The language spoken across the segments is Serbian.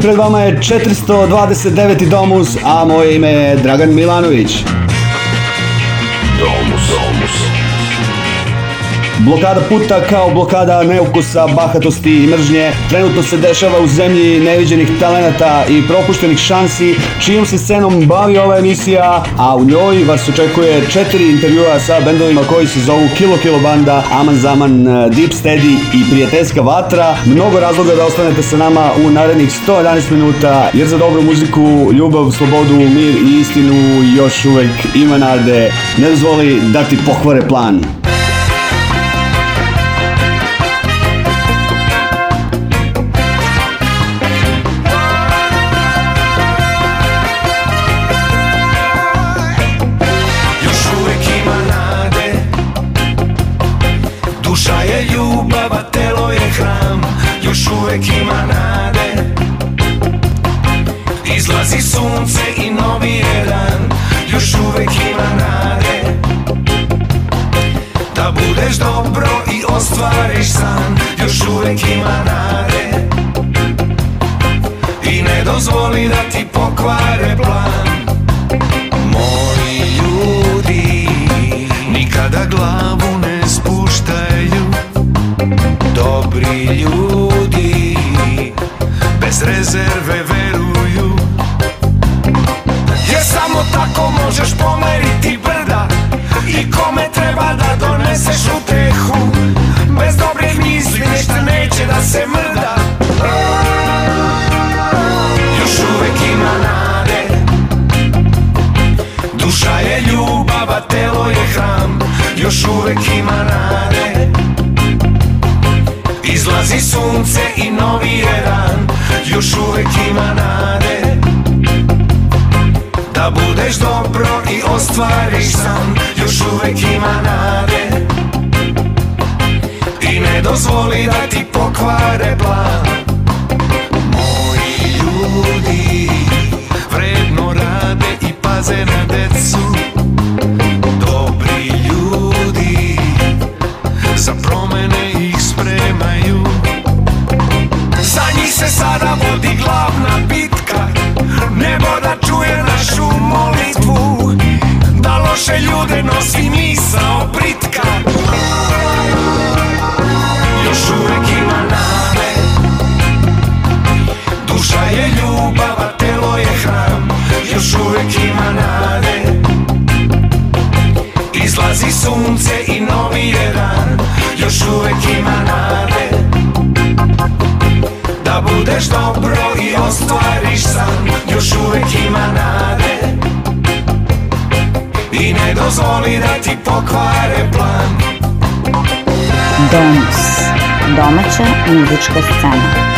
pred vama je 429. Domus, a moje ime je Dragan Milanović. Domus, Domus. Blokada puta kao blokada neukusa, bahatosti i mržnje trenutno se dešava u zemlji neviđenih talenata i propuštenih šansi čijom se scenom bavi ova emisija, a u njoj vas očekuje četiri intervjua sa bendovima koji se zovu Kilo Kilo Banda, Aman Zaman, Deep Steady i Prijateljska vatra. Mnogo razloga da ostanete sa nama u narednih 111 minuta jer za dobru muziku, ljubav, slobodu, mir i istinu još uvek ima nade. Ne dozvoli da ti pokvare plan. uvek ima nade I ne dozvoli da ti pokvare plan Moji ljudi nikada glavu ne spuštaju Dobri ljudi bez rezerve da se mrda Još uvek ima nade Duša je ljubav, a telo je hram Još uvek ima nade Izlazi sunce i novi je dan Još uvek ima nade Da budeš dobro i ostvariš san Još uvek ima nade ne dozvoli da ti pokvare plan Moji ljudi Vredno rade i paze na decu Dobri ljudi Za promene ih spremaju Za se sada vodi glavna bitka Nebo da čuje našu molitvu Da loše ljude nosi misao pritka još uvek ima nade Izlazi sunce i novi je dan Još uvek ima nade Da budeš dobro i ostvariš san Još uvek ima nade I ne dozvoli da ti pokvare plan Domus Domaća muzička scena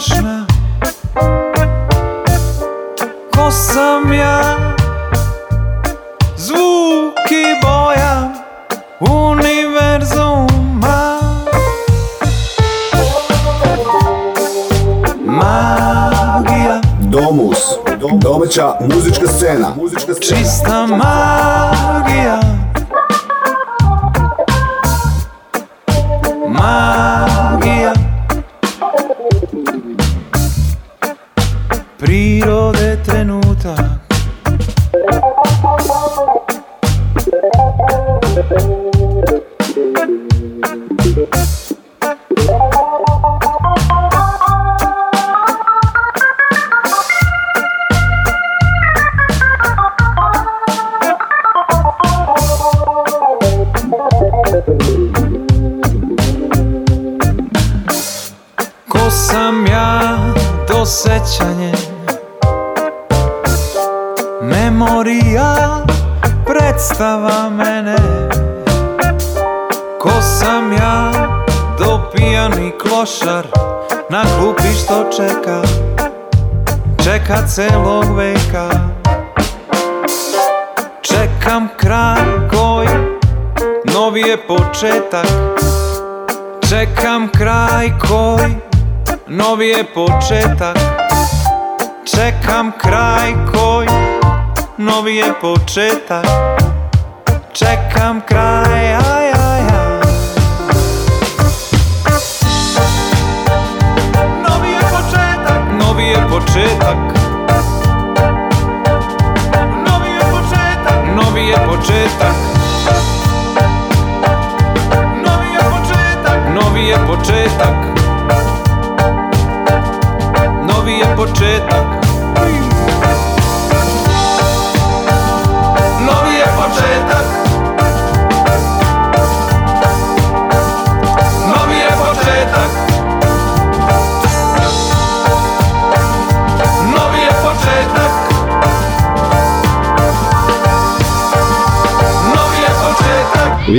boş početak Čekam kraj koj Novi je početak Čekam kraj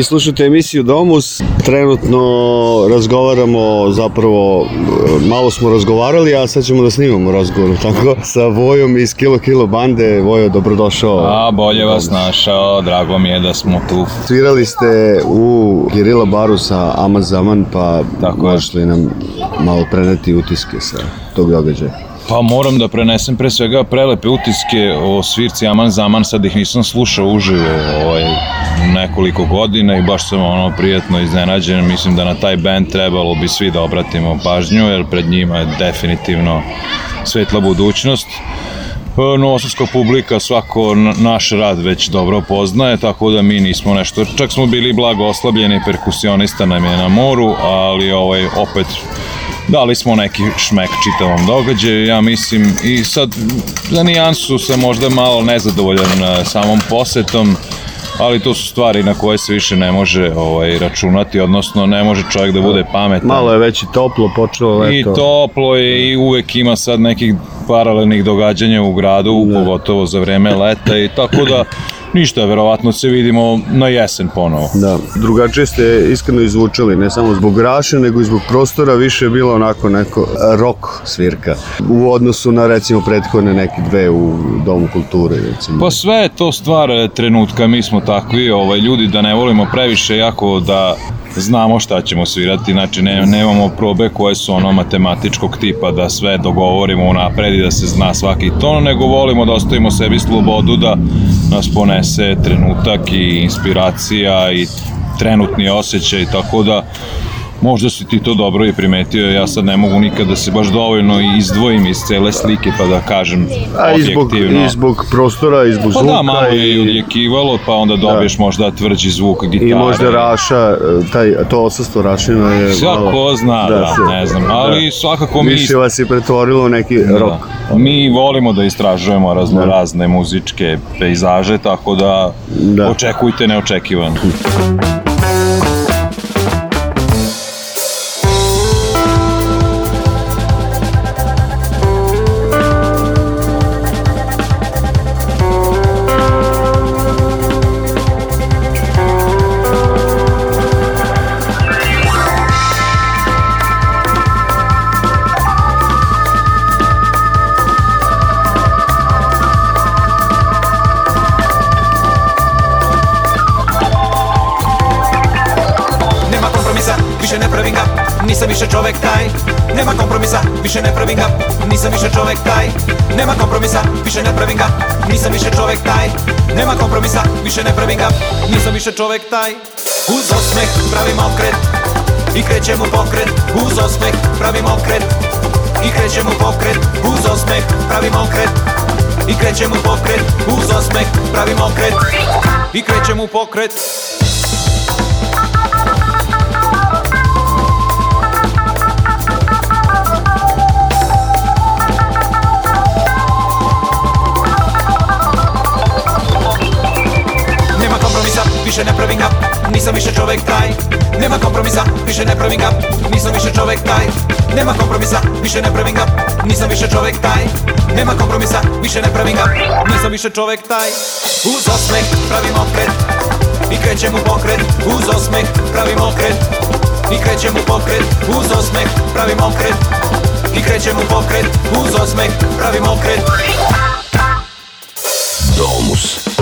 Vi slušate emisiju Domus, trenutno razgovaramo, zapravo malo smo razgovarali, a sad ćemo da snimamo razgovor, tako, sa Vojom iz Kilo Kilo bande. Vojo, dobrodošao. A, bolje vas našao, drago mi je da smo tu. Svirali ste u Girila baru sa Aman pa tako možete li nam malo preneti utiske sa tog događaja? Pa moram da prenesem pre svega prelepe utiske o svirci Aman Zaman, sad ih nisam slušao uživo, ovaj, nekoliko godina i baš sam ono prijatno iznenađen. Mislim da na taj band trebalo bi svi da obratimo pažnju jer pred njima je definitivno svetla budućnost. E, Novosavska publika svako naš rad već dobro poznaje, tako da mi nismo nešto, čak smo bili blago oslabljeni, perkusionista nam je na moru, ali ovaj, opet dali smo neki šmek čitavom događaju, ja mislim, i sad za nijansu sam možda malo nezadovoljan e, samom posetom, ali to su stvari na koje se više ne može ovaj, računati, odnosno ne može čovjek da bude pametan. Malo je već i toplo počelo leto. I toplo je i uvek ima sad nekih paralelnih događanja u gradu, ne. Da. pogotovo za vreme leta i tako da Ništa, verovatno se vidimo na jesen ponovo. Da, drugačije ste iskreno izvučali, ne samo zbog graša, nego i zbog prostora, više je bilo onako neko rock svirka u odnosu na recimo prethodne neke dve u Domu kulture. Recimo. Pa sve je to stvar e, trenutka, mi smo takvi, ovaj, ljudi da ne volimo previše, jako da znamo šta ćemo svirati, znači ne, nemamo probe koje su ono matematičkog tipa da sve dogovorimo unapred i da se zna svaki ton, nego volimo da ostavimo sebi slobodu da nas ponese trenutak i inspiracija i trenutni osjećaj, tako da Možda si ti to dobro i primetio, ja sad ne mogu nikad da se baš dovoljno izdvojim iz cele slike pa da kažem A, izbog, zbog, objektivno. I zbog prostora, i zbog pa da, zvuka. Pa da, malo je i odjekivalo, pa onda da. dobiješ da. možda tvrđi zvuk gitare. I možda Raša, taj, to odsastvo Rašina je... Svako malo, zna, da, da, se, ne znam, da. ali da. svakako mi... Više vas je pretvorilo neki da. rok. Mi volimo da istražujemo razno da. razne muzičke pejzaže, tako da, da. očekujte neočekivano. više ne pravim ga, nisam više čovek taj Nema kompromisa, više ne pravim ga, nisam više čovek taj Nema kompromisa, više ne pravim ga, nisam više čovek taj Uz osmeh pravim okret i krećem u pokret Uz osmeh pravim okret i krećem u pokret Uz osmeh pravim okret i krećem u pokret Uz osmeh pravim okret i krećem u pokret više ne pravim gap, nisam više čovek taj Nema kompromisa, više ne pravim gap, nisam više čovek taj Nema kompromisa, više ne pravim gap, nisam više čovek taj Nema kompromisa, više ne pravim gap, nisam više čovek taj Uz osmeh pravim okret i krećem u pokret Uz osmeh pravim okret i krećem u pokret Uz osmeh pravim okret i krećem u pokret Uz osmeh pravim okret Domus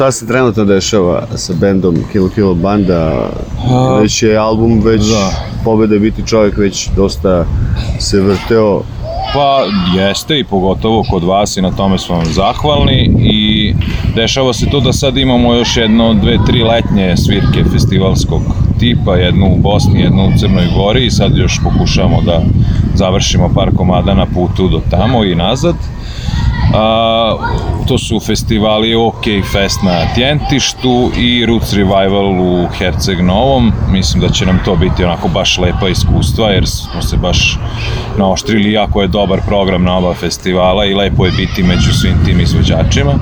šta se trenutno dešava sa bendom Kilo Kilo Banda? Već je album, već da. pobede biti čovjek, već dosta se vrteo. Pa jeste i pogotovo kod vas i na tome smo vam zahvalni i dešava se to da sad imamo još jedno, dve, tri letnje svirke festivalskog tipa, jednu u Bosni, jednu u Crnoj Gori i sad još pokušamo da završimo par komada na putu do tamo i nazad. A, to su festivali OK Fest na Tjentištu i Roots Revival u Herceg Novom. Mislim da će nam to biti onako baš lepa iskustva jer smo se baš naoštrili jako je dobar program na oba festivala i lepo je biti među svim tim izvođačima.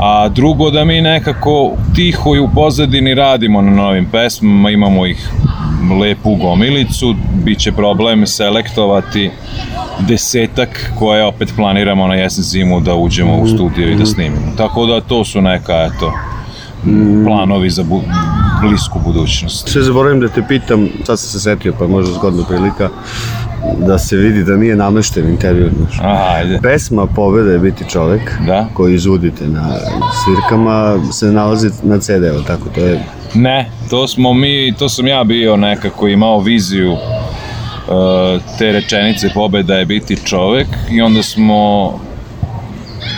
A drugo da mi nekako tiho i u pozadini radimo na novim pesmama, imamo ih lepu gomilicu, bit će problem selektovati desetak koje opet planiramo na jesen zimu da uđemo u mm, studio i da mm. snimimo. Tako da to su neka, eto, mm. planovi za bu blisku budućnost. Sve zaboravim da te pitam, sad sam se setio pa možda zgodna prilika, da se vidi da nije namešten intervju. Znaš. Ajde. Pesma Pobeda je biti čovek, da? koju izvodite na svirkama, se nalazi na CD-u, tako to je Ne, to smo mi, to sam ja bio nekako imao viziju uh, te rečenice pobeda je biti čovek i onda smo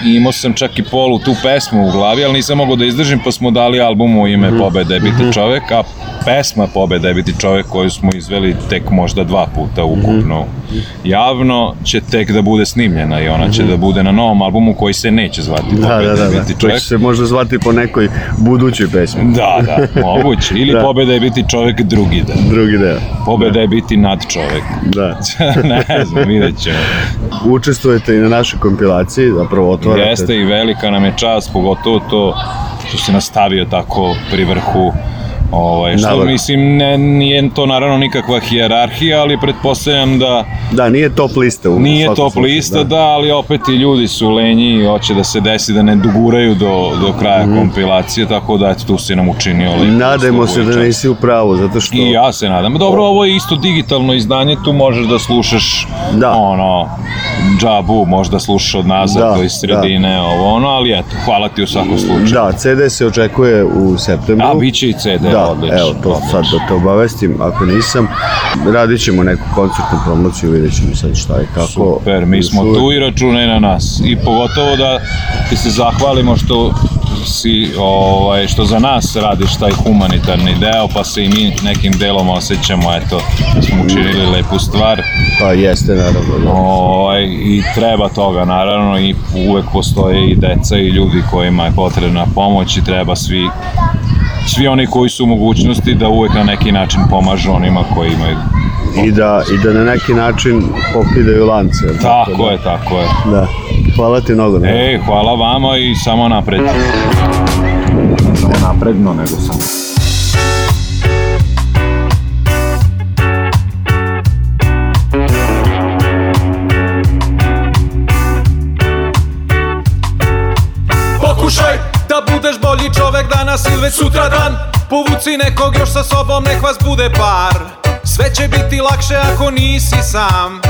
i imao sam čak i polu tu pesmu u glavi, ali nisam mogao da izdržim, pa smo dali albumu ime mhm. Pobeda je biti mm čovek, a pesma Pobeda je biti čovek koju smo izveli tek možda dva puta ukupno mhm. javno, će tek da bude snimljena i ona će mhm. da bude na novom albumu koji se neće zvati da, Pobeda da, da, da, je biti čovek. Da, će se možda zvati po nekoj budućoj pesmi. Da, da, moguće. Ili da. Pobeda je biti čovek drugi deo. Drugi deo. Pobeda da. je biti nad čovek. Da. ne znam, vidjet ćemo. Učestvujete i na našoj kompilaciji, zapravo otvara morate. Jeste i velika nam je čast, pogotovo to što se nastavio tako pri vrhu Ovaj, što Naravno. mislim, ne, nije to naravno nikakva hijerarhija, ali pretpostavljam da... Da, nije top lista. U nije top lista, da. da. ali opet i ljudi su lenji i hoće da se desi da ne duguraju do, do kraja mm -hmm. kompilacije, tako da eto, tu se nam učinio lepo. Nadajmo se da nisi u pravu, zato što... I ja se nadam. Dobro, ovo je isto digitalno izdanje, tu možeš da slušaš da. ono džabu možda slušao nazad da, do da. sredine, da. ovo ono, ali eto, hvala ti u svakom mm, slučaju. Da, CD se očekuje u septembru. A, bit će i CD, da, odlično. Evo, to odlič. sad da te obavestim, ako nisam, radit ćemo neku koncertnu promociju, vidjet ćemo sad šta je, kako. Super, mi smo tu i računaj na nas. I pogotovo da ti se zahvalimo što si, ovaj, što za nas radiš taj humanitarni deo, pa se i mi nekim delom osjećamo, eto, smo učinili lepu stvar. Pa jeste, naravno. Ovaj, I treba toga, naravno, i uvek postoje i deca i ljudi kojima je potrebna pomoć i treba svi svi oni koji su u mogućnosti da uvek na neki način pomažu onima koji imaju i da, i da na neki način pokidaju lance. Tako, tako da. je, tako je. Da. Hvala ti mnogo. Da. Ej, hvala vama i samo napred. Samo napredno, nego samo. Pokušaj da budeš bolji čovek danas ili već sutra dan Povuci nekog još sa sobom, nek vas bude par Sve će biti lakše ako nisi sam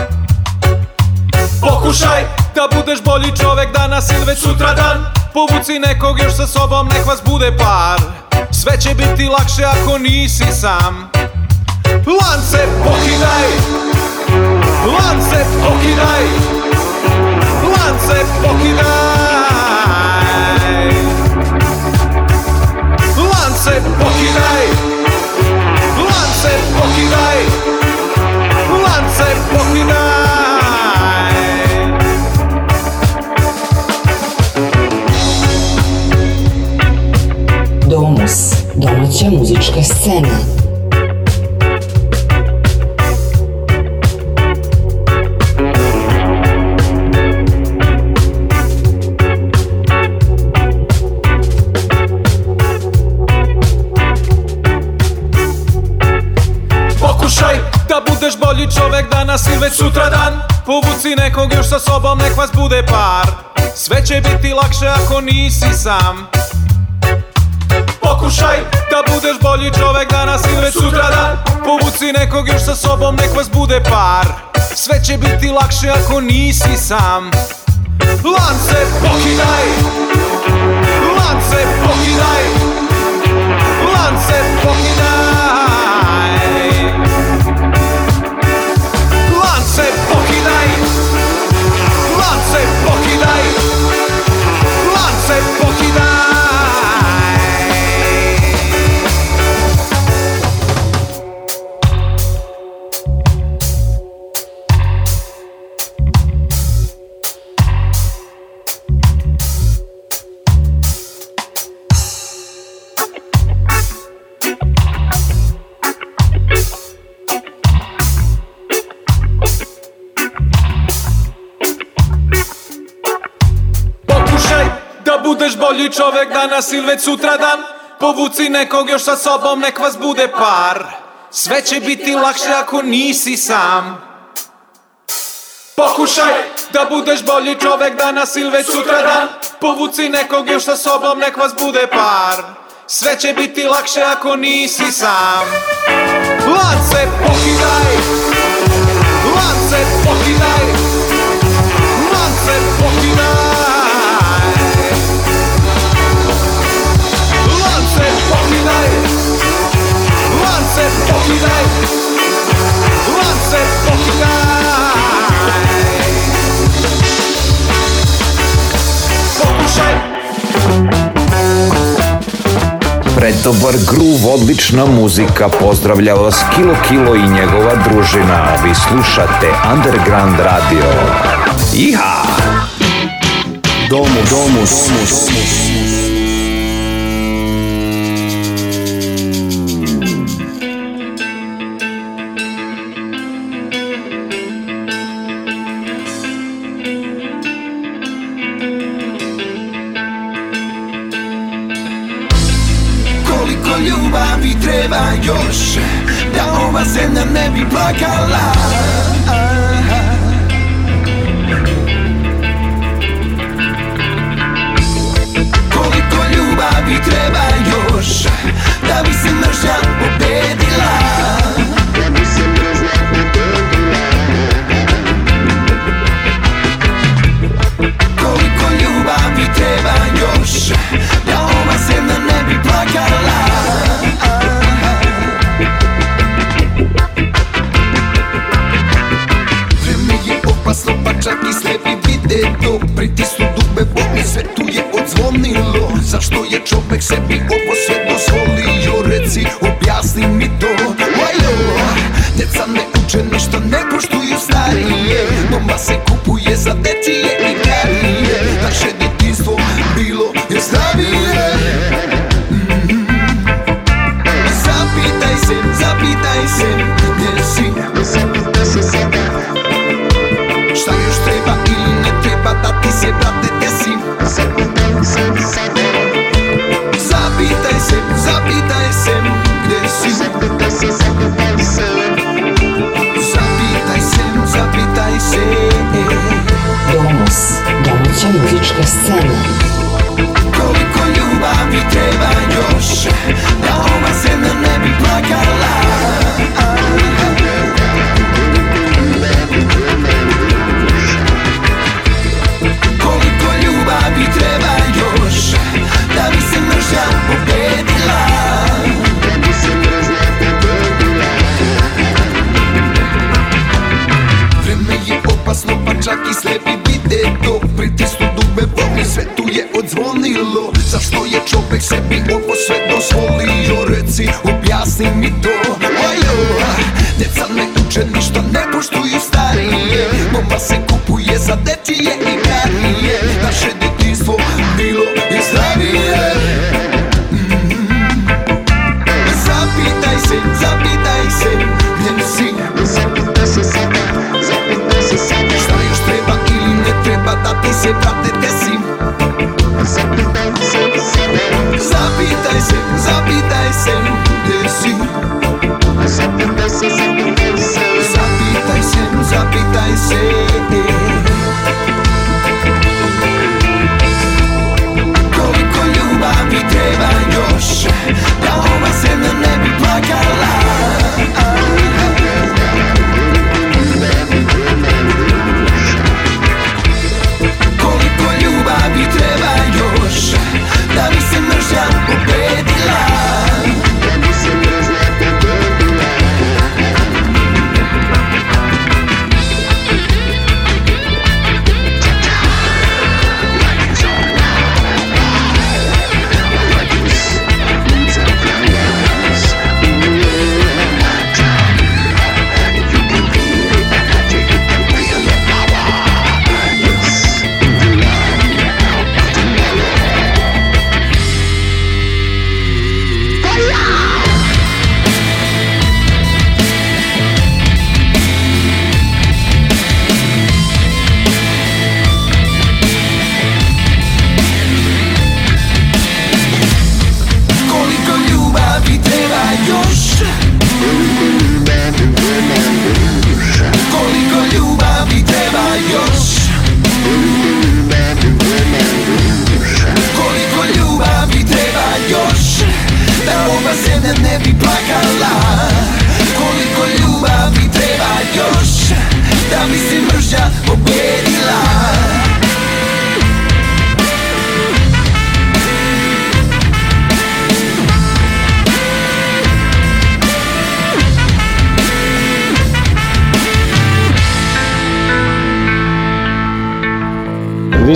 Pokušaj da budeš bolji čovek danas ili već sutra dan Povuci nekog još sa sobom, nek vas bude par Sve će biti lakše ako nisi sam Lance pokidaj Lance pokidaj Lance pokidaj Lance pokidaj Lance pokidaj pokidaj Lance pokina Domus, domaća muzička scena već sutradan Povuci nekog još sa sobom, nek vas bude par Sve će biti lakše ako nisi sam Pokušaj da budeš bolji čovek danas ili već dan Povuci nekog još sa sobom, nek vas bude par Sve će biti lakše ako nisi sam Lance pokidaj Lance pokidaj Lance pokidaj čovek danas ili već sutradan Povuci nekog još sa sobom, nek vas bude par Sve će biti lakše ako nisi sam Pokušaj da budeš bolji čovek danas ili već sutradan Povuci nekog još sa sobom, nek vas bude par Sve će biti lakše ako nisi sam Lance pokidaj Lance pokidaj pokidaj Lance pokidaj Pokušaj groove, odlična muzika, pozdravlja vas Kilo Kilo i njegova družina. Vi slušate Underground Radio. Iha! Domus, domus, domus, domus. još Da ova zemlja ne bi plakala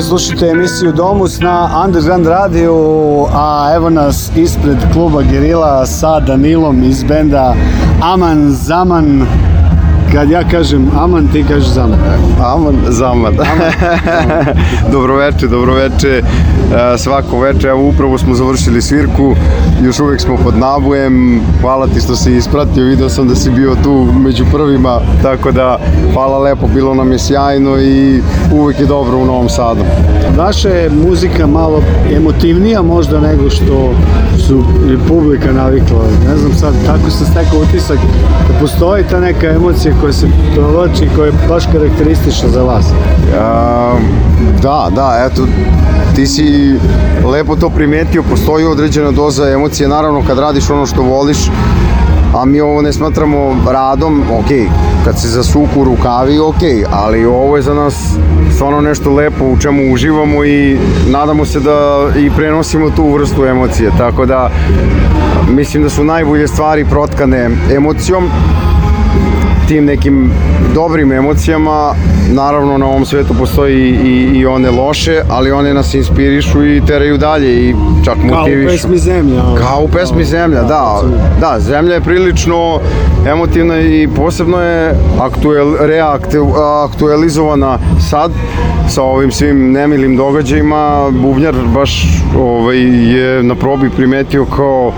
slušate emisiju Domus na Underground Radio, a evo nas ispred kluba Gerila sa Danilom iz benda Aman Zaman Kad ja kažem aman, ti kažeš zamad. Aman, zamad. Aman, zamad. dobroveče, dobroveče. E, svako veče, evo upravo smo završili svirku, još uvek smo pod nabujem. Hvala ti što si ispratio, video sam da si bio tu među prvima, tako da hvala lepo, bilo nam je sjajno i uvek je dobro u Novom Sadu. Vaša je muzika malo emotivnija možda nego što su publika navikla. Ne znam sad tako se stekao utisak da postoji ta neka emocija koje se provlači i koja je baš karakteristično za vas. A, ehm, da, da, eto, ti si lepo to primetio, postoji određena doza emocije, naravno kad radiš ono što voliš, a mi ovo ne smatramo radom, ok, kad se zasuku rukavi, ok, ali ovo je za nas stvarno nešto lepo u čemu uživamo i nadamo se da i prenosimo tu vrstu emocije, tako da mislim da su najbolje stvari protkane emocijom tim nekim dobrim emocijama, naravno na ovom svetu postoji i, i one loše, ali one nas inspirišu i teraju dalje i čak motivišu. Kao u pesmi Zemlja. Kao u pesmi Zemlja, da. Da, da Zemlja je prilično emotivna i posebno je aktuel, reaktualizovana sad sa ovim svim nemilim događajima. Bubnjar baš ovaj, je na probi primetio kao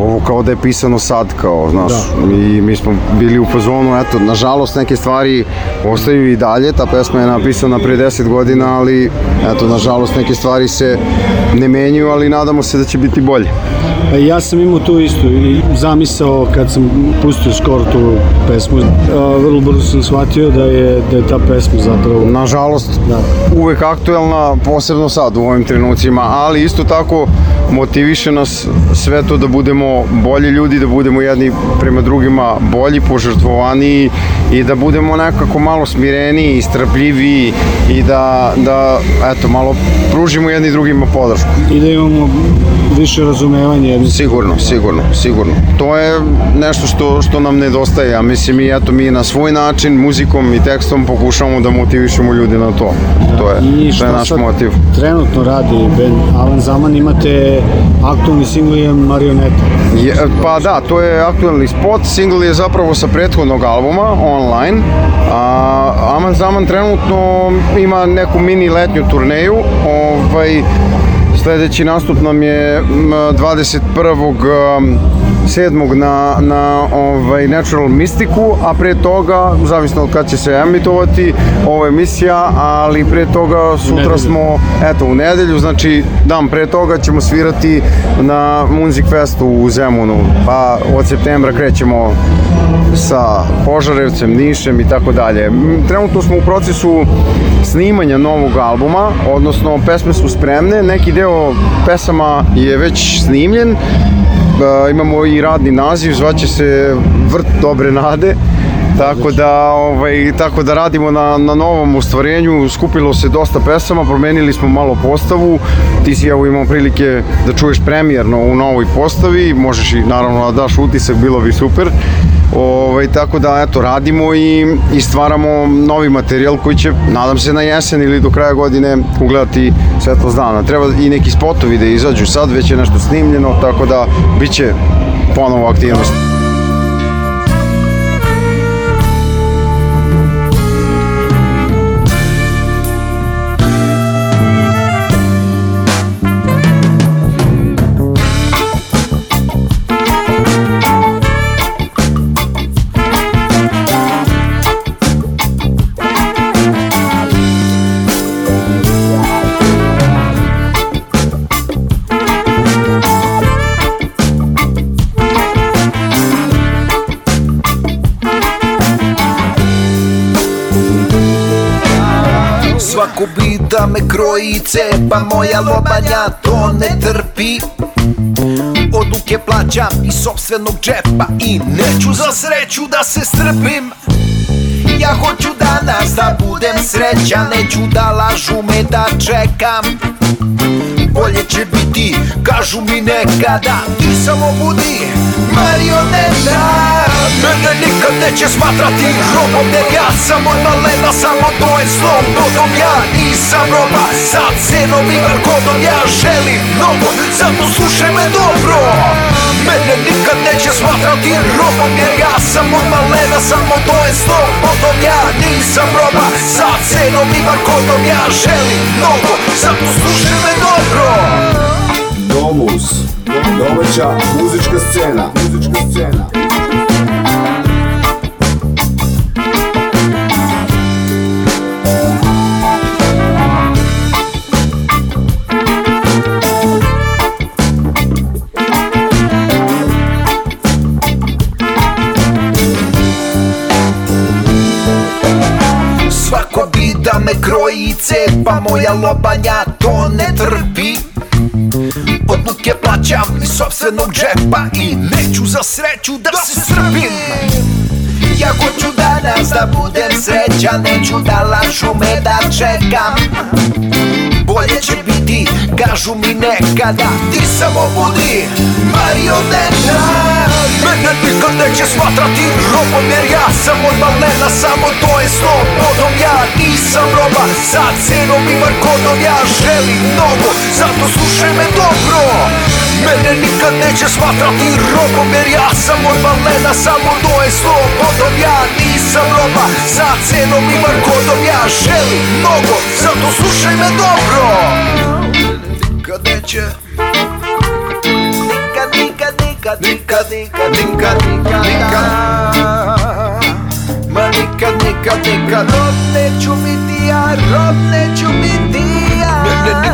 ovo kao da je pisano sad, kao, znaš, da. i mi smo bili u fazonu, eto, nažalost neke stvari ostaju i dalje, ta pesma je napisana pre 10 godina, ali, eto, nažalost neke stvari se ne menjaju, ali nadamo se da će biti bolje. Pa Ja sam imao tu istu zamisao kad sam pustio skoro tu pesmu. Vrlo brzo sam shvatio da je, da je ta pesma zapravo... Nažalost, da. uvek aktuelna, posebno sad u ovim trenucima, ali isto tako motiviše nas sve to da budemo budemo bolji ljudi, da budemo jedni prema drugima bolji, požrtvovaniji i da budemo nekako malo smireniji, strpljiviji i da, da eto, malo pružimo jedni drugima podršku. I da imamo više razumevanje jedno. Sigurno, sigurno, sigurno. To je nešto što, što nam nedostaje, a ja mislim i eto mi na svoj način, muzikom i tekstom pokušavamo da motivišemo ljude na to. Da, to je, I što to je naš sad motiv. trenutno radi Ben Alan Zaman, imate aktualni singl je Marioneta. Je, pa da, to je aktualni spot, singl je zapravo sa prethodnog albuma, online, a Alan Zaman trenutno ima neku mini letnju turneju, ovaj, Sledeći nastup nam je 21. sedmog na, na ovaj, Natural Mystiku, a pre toga, zavisno od kada će se emitovati ova emisija, ali pre toga sutra smo, eto, u nedelju, znači dan pre toga ćemo svirati na Music Festu u Zemunu, pa od septembra krećemo sa Požarevcem, Nišem i tako dalje. Trenutno smo u procesu snimanja novog albuma, odnosno pesme su spremne, neki deo pesama je već snimljen, Da, imamo i radni naziv, zvaće se Vrt dobre nade. Tako da, ovaj, tako da radimo na, na novom ostvarenju, skupilo se dosta pesama, promenili smo malo postavu, ti si evo imao prilike da čuješ premijerno u novoj postavi, možeš i naravno da daš utisak, bilo bi super. Ovaj, tako da, eto, radimo i, i stvaramo novi materijal koji će, nadam se, na jesen ili do kraja godine ugledati svetlost dana. Treba i neki spotovi da izađu sad, već je nešto snimljeno, tako da bit će ponovo aktivnosti. me kroji i Moja lobanja to ne trpi Oduke plaćam iz sobstvenog džepa I neću za sreću da se strpim Ja hoću danas da budem sreća Neću da lažu me da čekam Bolje će biti, kažu mi nekada Ti samo budi, marioneta Mene nikad neće smatrati robom jer ja sam odmalena Samo to je slom dodom ja nisam roba Sa cenom i vrkodom ja želim mnogo Zato slušaj me dobro Mene nikad neće smatrati robom jer ja sam odmalena Samo to je slom dodom ja nisam roba Sa cenom i vrkodom ja želim mnogo Zato slušaj me dobro Domus Domaća muzička scena Muzička scena Svako bi da me kroji cepa moja lobanja to ne trpi sobstvenog džepa I neću za sreću da, da se sravim Ja hoću danas da budem srećan Neću da lažu me da čekam Bolje će biti, kažu mi nekada Ti samo budi marioneta Mene niko neće smatrati robom Jer ja sam od balena, samo to je slobodom Ja nisam roba, sa cenom i markodom Ja želim mnogo, zato slušaj me dobro Mene nikad neće smatrati robom jer ja sam od balena Samo to je slobodom, ja nisam roba Sa cenom i markodom ja želim mnogo Zato slušaj me dobro Nikad neće Nikad, nikad, nikad, nikad, nikad, nikad, nikad, nikad Ma nikad, nikad, nikad Rob neću biti ja, rob neću biti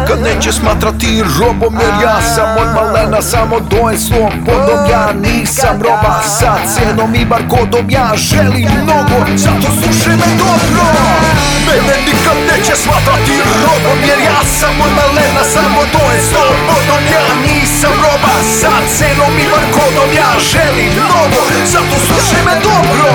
nikad neće smatrati robom Jer ja sam od malena samo dojen slom Podom ja nisam roba sa cenom i barkodom Ja želim mnogo, zato slušaj me dobro Mene nikad neće smatrati robom Jer ja sam od malena samo dojen slom Podom ja nisam roba sa cenom i barkodom Ja želim mnogo, zato slušaj me dobro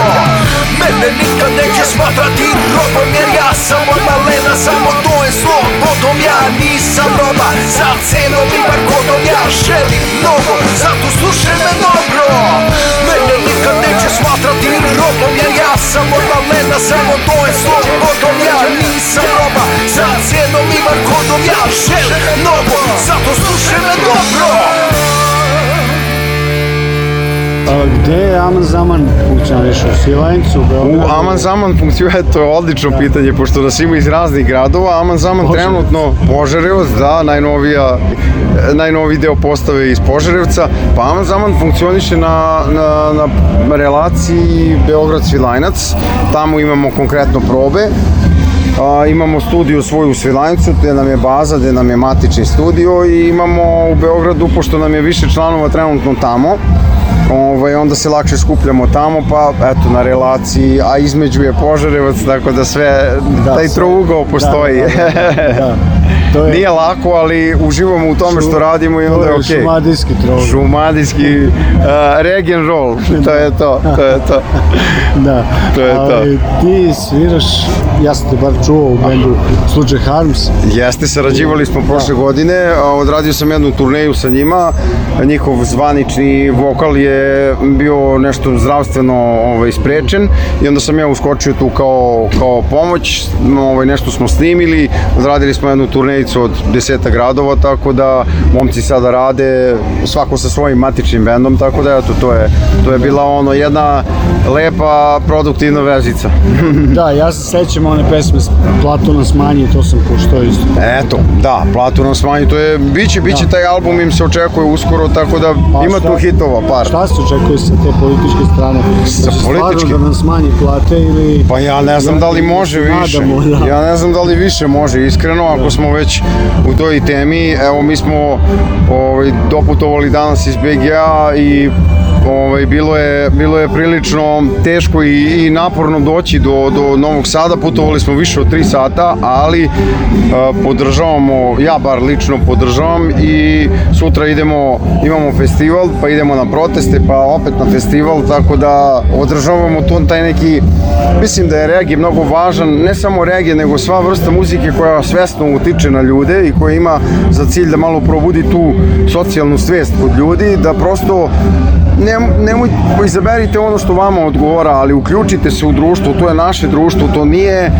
Mene nikad neće smatrati robom Jer ja sam od malena samo dojen slom Podom ja nisam nisam dobar Za cenom ipak kodom ja želim mnogo Zato slušaj me dobro Mene nikad neće smatrati robom Jer ja sam od malena samo to je slobodom Ja nisam roba Za cenom ipak kodom ja želim mnogo Zato slušaj me dobro Gde je Aman Zaman funkcioniše? U Silajncu, u Beogradu? U Aman Zaman funkcioniše, to je odlično da. pitanje, pošto nas ima iz raznih gradova. Aman Zaman Požarevac. trenutno Požarevac, da, najnovija, najnoviji deo postave iz Požarevca. Pa Aman Zaman funkcioniše na, na, na relaciji Beograd-Svilajnac. Tamo imamo konkretno probe. A, imamo studiju svoju u Svilajncu, gde nam je baza, gde nam je matični studio i imamo u Beogradu, pošto nam je više članova trenutno tamo, ovaj, onda se lakše skupljamo tamo, pa eto, na relaciji, a između je Požarevac, tako da sve, da, taj trougao postoji. Da da da, da, da, da, To je, Nije lako, ali uživamo u tome što radimo i onda je okej. Okay. Šumadijski trougao. Šumadijski uh, reg roll, to je to, to je to. da, to je ali to. ti sviraš, ja sam te bar čuo u bendu Slučaj Harms. Jeste, sarađivali smo prošle godine, odradio sam jednu turneju sa njima, njihov zvanični vokal je bio nešto zdravstveno ovaj, sprečen i onda sam ja uskočio tu kao, kao pomoć, ovaj, nešto smo snimili, radili smo jednu turnejicu od 10 gradova, tako da momci sada rade svako sa svojim matičnim bendom, tako da eto, to je, to je bila ono jedna lepa produktivna vezica. da, ja se sećam one pesme Plato nas to sam puštao isto. Eto, da, Plato nas to je, biće, biće da. taj album im se očekuje uskoro, tako da pa, ima šta, tu hitova par. Šta vlast, očekuje se te političke strane. Da sa da političke? Da nam smanji plate ili... Pa ja ne znam da li može više. Nadamo, da. Ja ne znam da li više može, iskreno, ako da. smo već u toj temi. Evo, mi smo ovaj, doputovali danas iz BGA i ovaj, bilo, je, bilo je prilično teško i, i naporno doći do, do Novog Sada, putovali smo više od 3 sata, ali eh, podržavamo, ja bar lično podržavam i sutra idemo, imamo festival, pa idemo na protest, jeste, pa opet na festival, tako da održavamo tu taj neki, mislim da je regije mnogo važan, ne samo regije, nego sva vrsta muzike koja svesno utiče na ljude i koja ima za cilj da malo probudi tu socijalnu svest kod ljudi, da prosto ne, nemoj, izaberite ono što vama odgovara, ali uključite se u društvo, to je naše društvo, to nije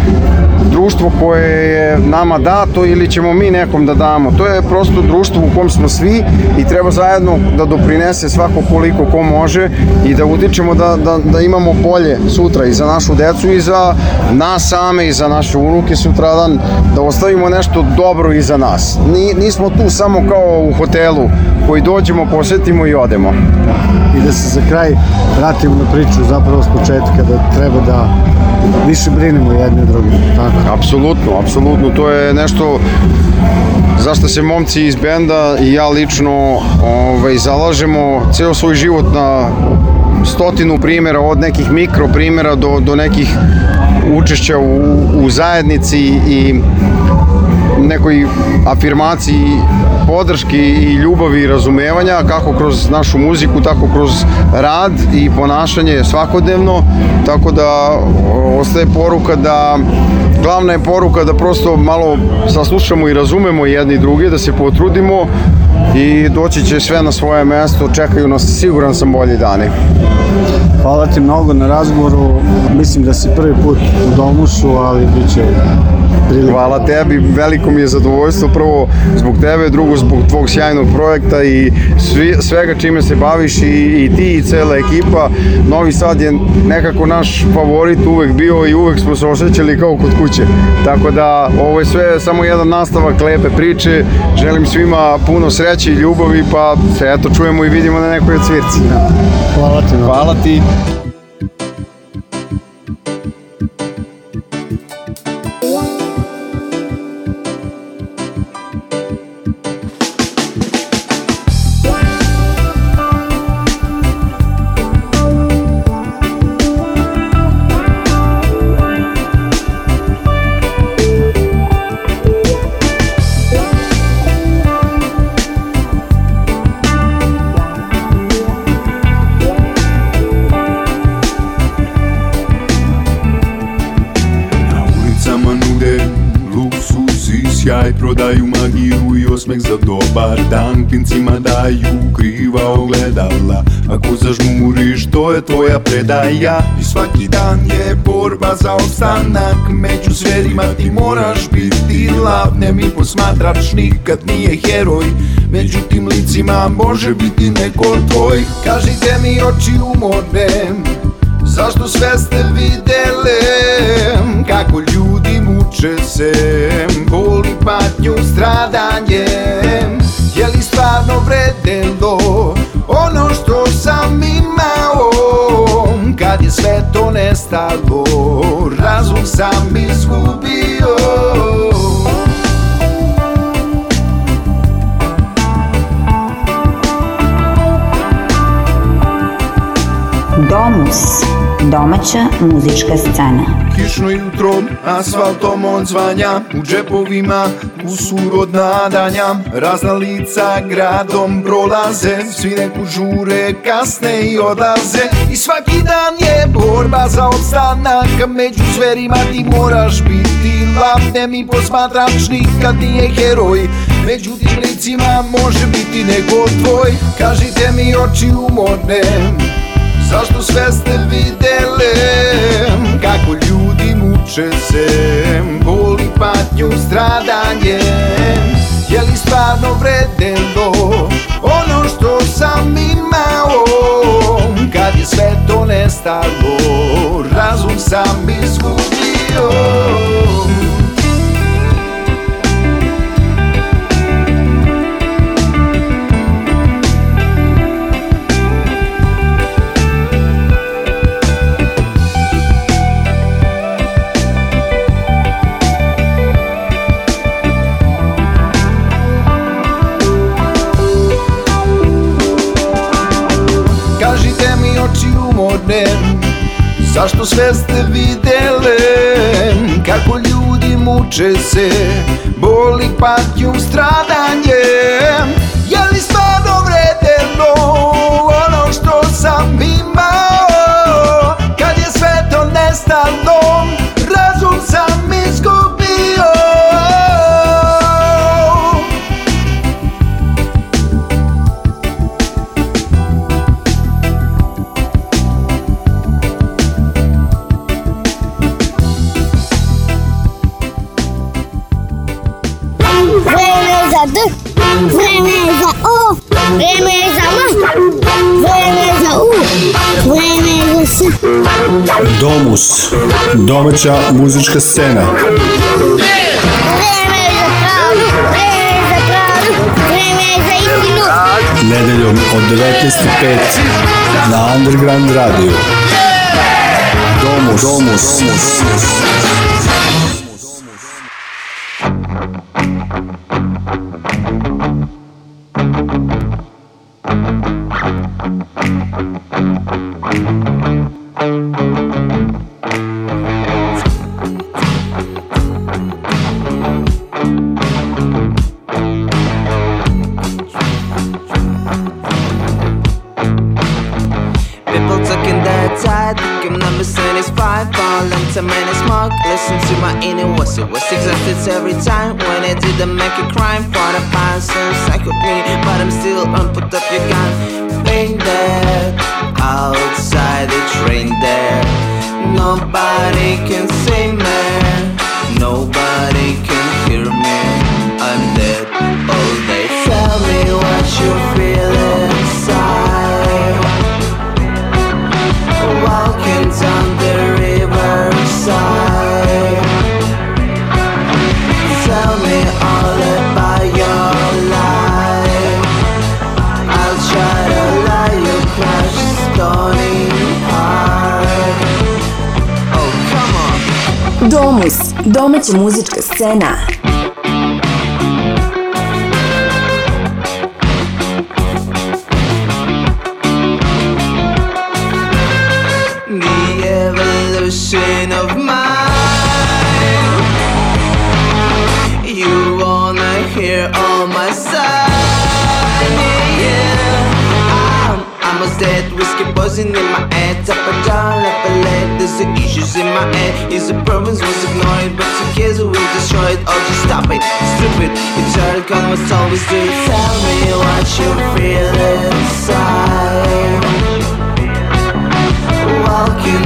društvo koje je nama dato ili ćemo mi nekom da damo. To je prosto društvo u kom smo svi i treba zajedno da doprinese svako koliko ko može i da utičemo da, da, da imamo bolje sutra i za našu decu i za nas same i za naše unuke sutradan, da ostavimo nešto dobro iza nas. Ni, nismo tu samo kao u hotelu koji dođemo, posetimo i odemo i da se za kraj vratimo na priču zapravo s početka da treba da više brinemo jedni od drugim. Tako. Apsolutno, apsolutno. To je nešto zašto se momci iz benda i ja lično ovaj, zalažemo ceo svoj život na stotinu primjera, od nekih mikro primjera do, do nekih učešća u, u zajednici i nekoj afirmaciji podrški i ljubavi i razumevanja kako kroz našu muziku, tako kroz rad i ponašanje svakodnevno tako da ostaje poruka da glavna je poruka da prosto malo saslušamo i razumemo jedni druge, da se potrudimo i doći će sve na svoje mesto, čekaju nas siguran sam bolji dani. Hvala ti mnogo na razgovoru, mislim da si prvi put u domušu, ali bit će priliku. Hvala tebi, veliko mi je zadovoljstvo prvo zbog tebe, drugo zbog tvog sjajnog projekta i svi, svega čime se baviš i, i ti i cela ekipa. Novi Sad je nekako naš favorit uvek bio i uvek smo se osjećali kao kod kuće. Tako da ovo je sve samo jedan nastavak lepe priče. Želim svima puno sreće i ljubavi pa se eto čujemo i vidimo na nekoj od svirci. Hvala ti. Hvala ti. moja predaja I svaki dan je borba za opstanak Među zverima ti moraš biti lav Ne mi posmatrač nikad nije heroj Među tim licima može biti neko tvoj Kažite mi oči umorne Zašto sve ste videle Kako ljudi muče se Boli patnju stradanje Je li stvarno vredelo Ono što tonesta dor Razum sam izgubio Domus Domaća muzička scena Kišno jutro, asfaltom on zvanja U džepovima, u surod nadanja Razna lica gradom prolaze Svi neku žure, kasne i odlaze I svaki dan je borba za odstanak, Među zverima ti moraš biti lav Ne mi posmatrač nikad nije heroj Međutim licima može biti neko tvoj Kažite mi oči umorne Zašto sve ste videle Kako ljudi muče se Boli patnju stradanje Je li stvarno vredelo Ono što sam imao Kad je sve to nestalo Razum sam izgubio su sve ste videle Kako ljudi muče se Boli patnjom strah domaća muzička scena. Vreme vreme vreme za za za istinu. Nedeljom od 19.05 na Underground Radio. Domus, domus, domus. domus. Sena. stop it, stupid It's all comes always do Tell me what you feel inside Walking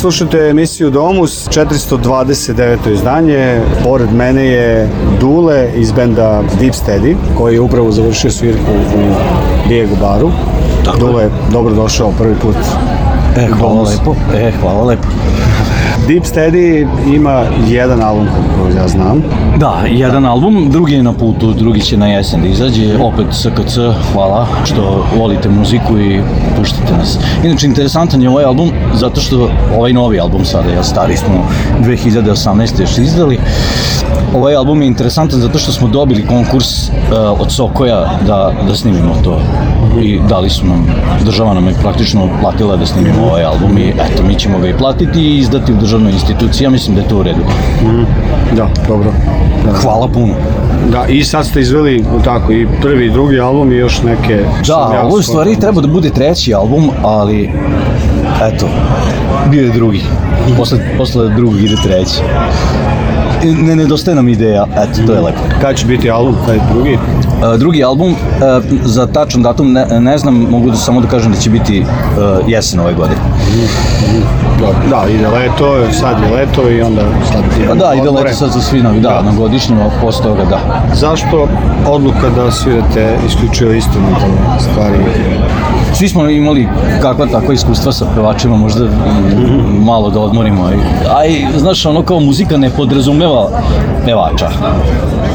slušate emisiju Domus, 429. izdanje. Pored mene je Dule iz benda Deep Steady, koji je upravo završio svirku u Diego Baru. Tako. Dule, dobrodošao prvi put. E, hvala lepo. E, hvala lepo. Deep Steady ima jedan album koliko ja znam. Da, jedan da. album, drugi je na putu, drugi će na jesen da izađe, opet SKC, hvala što volite muziku i puštite nas. Inače, interesantan je ovaj album zato što ovaj novi album sada, ja stari smo 2018. još izdali, ovaj album je interesantan zato što smo dobili konkurs uh, od Sokoja da, da snimimo to i dali su nam, država nam je praktično platila da snimimo ovaj album i eto, mi ćemo ga i platiti i izdati u državu državnoj instituciji, ja mislim da je to u redu. Mm, da, dobro. Da. Hvala puno. Da, i sad ste izveli tako i prvi i drugi album i još neke... Da, ja ovo u stvari album. treba da bude treći album, ali eto, bio je drugi. Posle, posle drugog ide treći. Ne nedostaje nam ideja, eto, to je lepo. Mhm. Kada će biti album, taj drugi? A, e, drugi album, a, e, za tačan datum ne, ne znam, mogu da samo da kažem da će biti a, e, jesen ove godine. Mm, mm. Dobro. Da, ide leto, sad je leto i onda sad ide pa Da, ide leto sad za svinovi, da, da. na godišnjima, posle toga, da. Zašto odluka da svirate isključivo instrumentalne stvari svi smo imali kakva tako iskustva sa pevačima, možda malo da odmorimo. Aj, znaš, ono kao muzika ne podrazumeva pevača.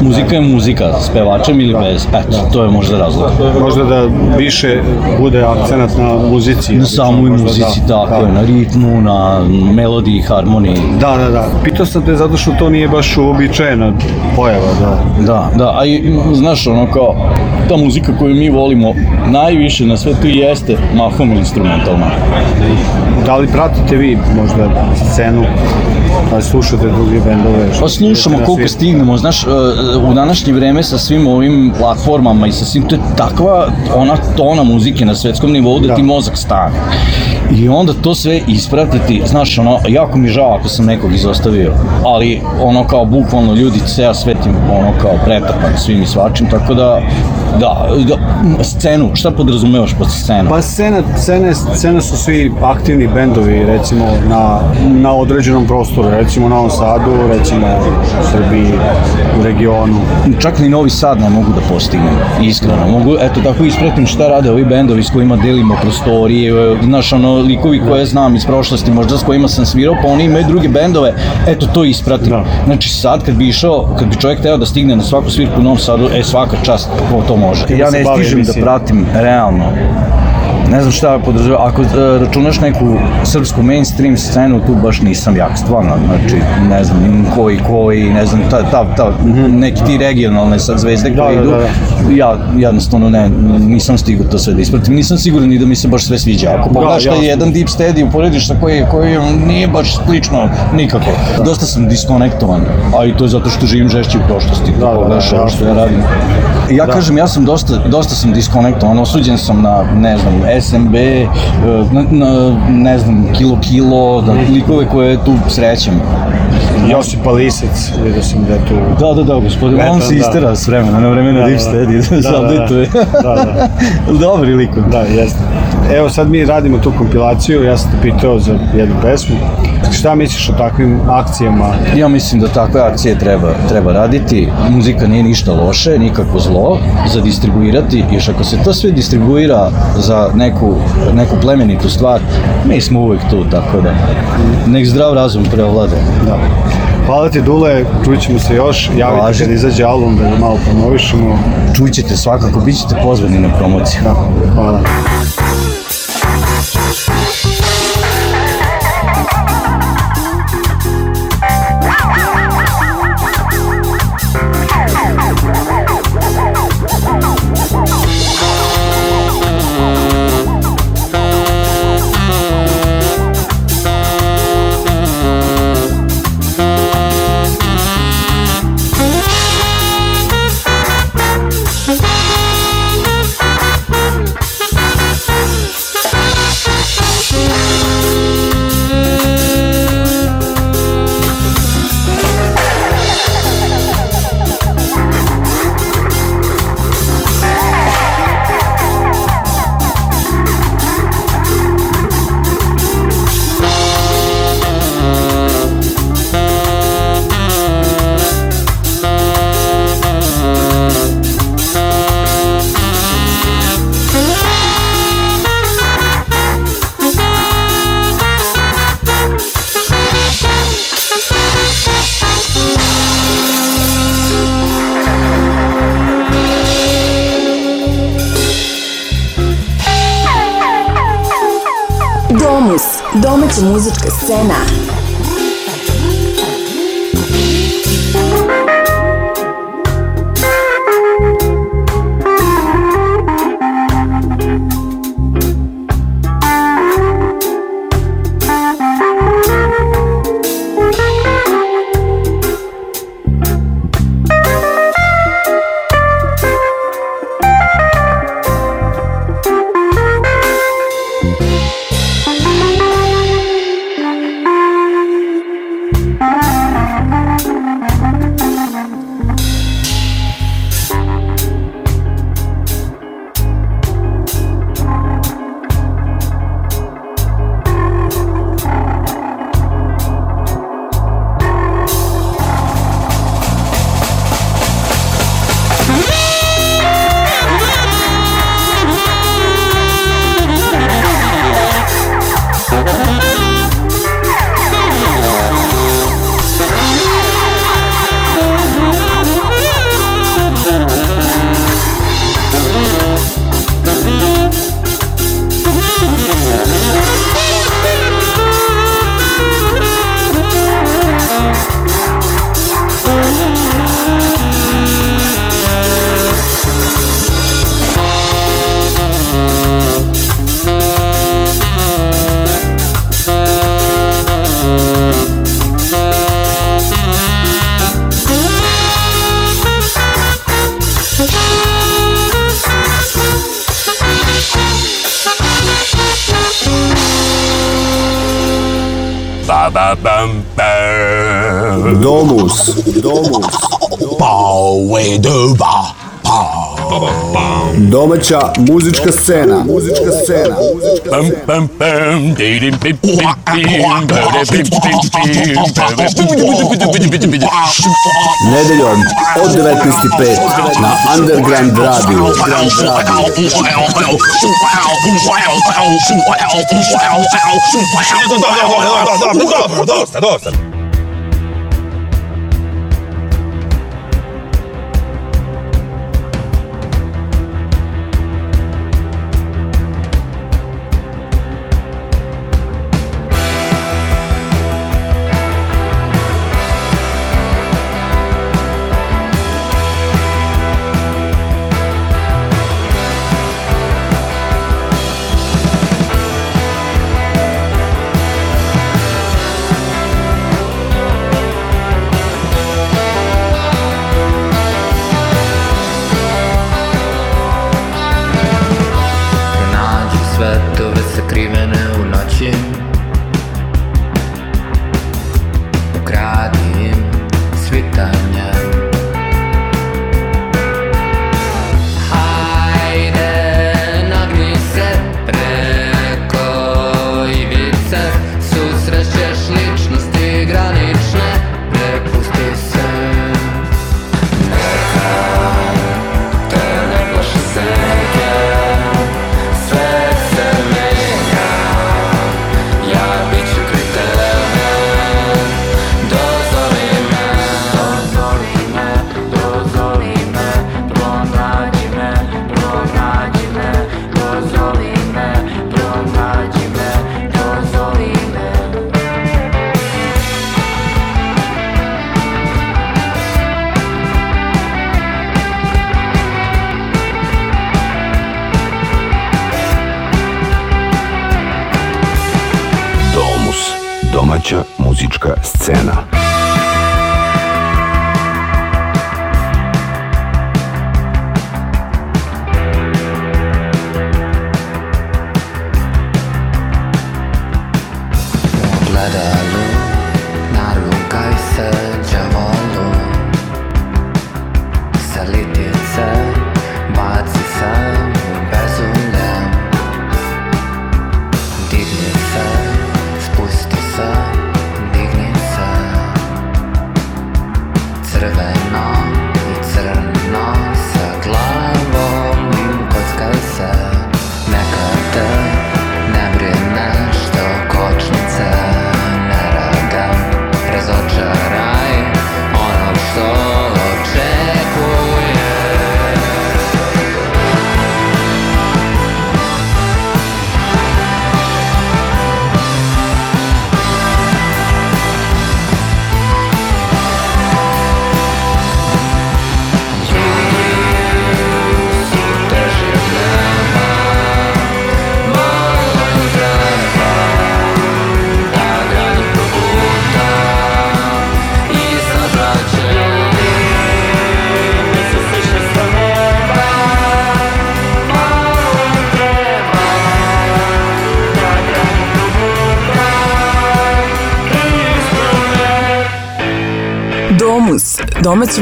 Muzika je muzika, s pevačem ili bez, eto, to je možda razlog. Možda da više bude akcenat na muzici. Na samoj muzici, da, tako je, da. na ritmu, na melodiji, harmoniji. Da, da, da. Pitao sam te zato što to nije baš uobičajena pojava, da. Da, da, a i, znaš, ono kao, ta muzika koju mi volimo najviše na svetu je jeste mahom instrumentalna. Da li pratite vi možda scenu pa slušate druge bendove? Pa slušamo koliko stignemo, znaš, e, u današnje vreme sa svim ovim platformama i sa svim, to je takva ona tona muzike na svetskom nivou da, da. ti mozak stane. I onda to sve ispratiti, znaš, ono, jako mi žao ako sam nekog izostavio, ali ono kao bukvalno ljudi ceo svetim, ono kao pretapan svim i svačim, tako da Da, da, scenu, šta podrazumevaš pod scenu? Pa scena, scene, scena su svi aktivni bendovi, recimo, na, na određenom prostoru, recimo na Novom Sadu, recimo u Srbiji, u regionu. Čak ni Novi Sad ne mogu da postignem, iskreno. Mogu, eto, tako ispratim šta rade ovi bendovi s kojima delimo prostorije, znaš, ono, likovi koje da. znam iz prošlosti, možda s kojima sam svirao, pa oni imaju druge bendove, eto, to ispratim. Da. Znači, sad kad bi išao, kad bi čovjek teo da stigne na svaku svirku u Novom Sadu, e, svaka čast, to može. Ja da ne stižem da pratim realno ne znam šta podržava, ako e, računaš neku srpsku mainstream scenu, tu baš nisam jak, stvarno, znači, ne znam, im koji, koji, ne znam, ta, ta, ta, mhm. neki ti regionalne sad zvezde koje da, da, idu, da, da. ja jednostavno ne, nisam stigao to sve da ispratim, nisam siguran ni da mi se baš sve sviđa, ako da, pogledaš da, taj jedan Deep Steady, uporediš sa koji, koji nije baš slično nikako, da. dosta sam diskonektovan, a i to je zato što živim žešće u prošlosti, da, da, pogledaš da, da, što ja radim. Ja da. kažem, ja sam dosta, dosta sam diskonektovan, osuđen sam na, ne znam, SMB, e, na, na, ne znam, Kilo Kilo, da, likove koje tu srećem. Josip Alisec, vidio sam da je tu... Da, da, da, gospodin, on se da. istera da. s vremena, na vremena da, Deep da. Steady, da, da, da, da, da, da. Dobri liko. Da, jeste. Evo sad mi radimo tu kompilaciju, ja sam te pitao za jednu pesmu. Šta misliš o takvim akcijama? Ja mislim da takve akcije treba, treba raditi. Muzika nije ništa loše, nikako zlo za distribuirati. Još ako se to sve distribuira za neku, neku plemenitu stvar, mi smo uvek tu, tako da nek zdrav razum preovlade. Da. Hvala ti Dule, čućemo se još, javite Važno. kada izađe album da ga malo promovišemo. Čućete svakako, bit ćete pozvani na promociju. Da, hvala. domaća muzička scena. Muzička scena. Muzička scena. Nedeljom od 19.05 na Underground Radio. Dosta, dosta. da da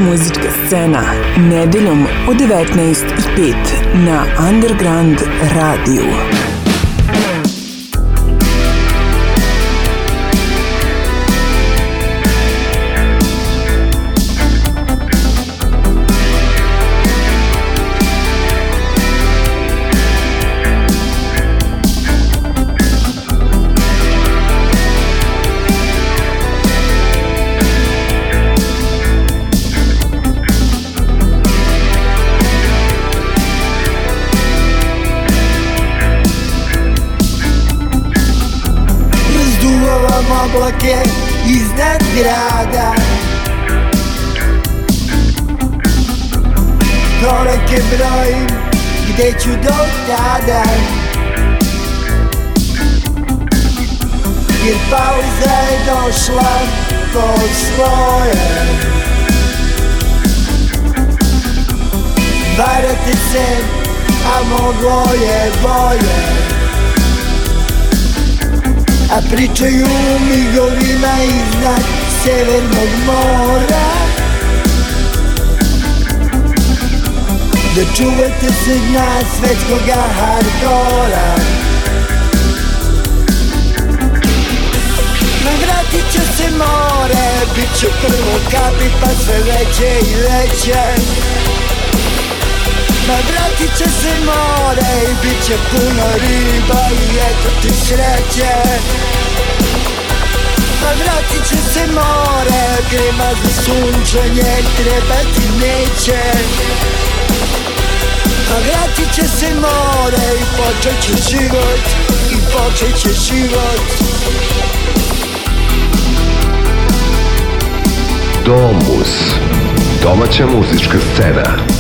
muzička scena nedeljom u 19.05 na Underground radiju. ruke brojim Gde ću do tada Jer pauza je došla kod svoje Varate se, a moglo je bolje A pričaju migovima iznad severnog mora Da čuvate se dna svetskog hardkora Navratit će se more, bit ću prvo kapi pa sve veće i veće Navratit će se more i bit će puno riba i eto ti sreće pa vratit će se more Grema za sunčanje treba ti neće Pa vratit će se more i počet će život I počet će život Domus Domaća muzička scena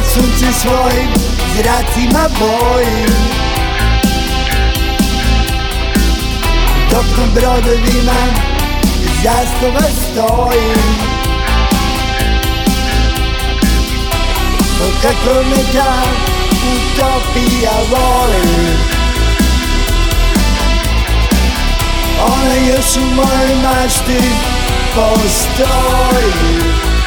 Pred suncem svojim zracima bojim Tokom brodovima zastava stojim Kako me ta utopija voli Ona još u mojoj mašti postoji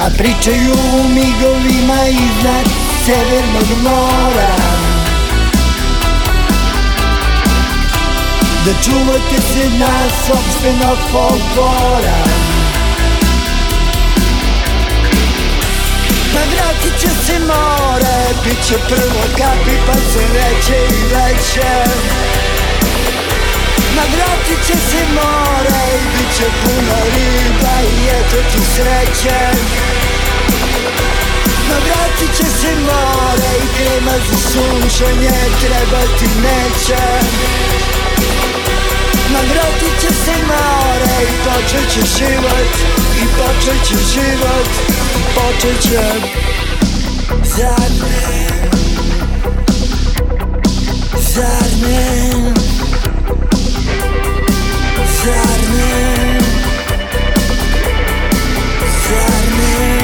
A pričaju u migovima iznad severnog mora Da čuvate se na sobstvenog folklora Pa vratit će se more, bit će prvo kapi pa se reće i veće nagrati će se mora I bit će puno riba i eto ti sreće Nagratit će se more i krema za sunčanje Treba ti neće Nagratit će se more i počet će život I počet će život I počet će Zadnje Zadnje Strike me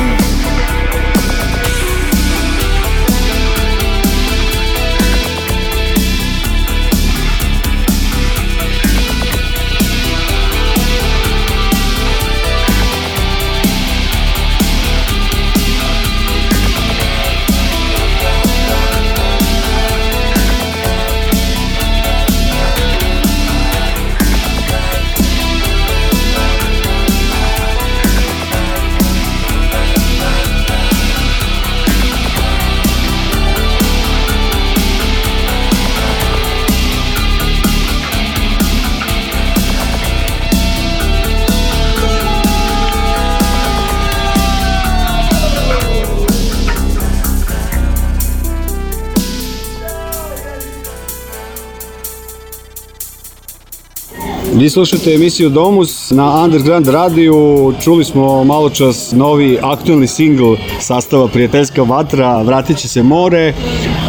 Vi slušate emisiju Domus na Underground radiju. Čuli smo malo čas novi aktuelni singl sastava Prijateljska vatra, Vratit će se more,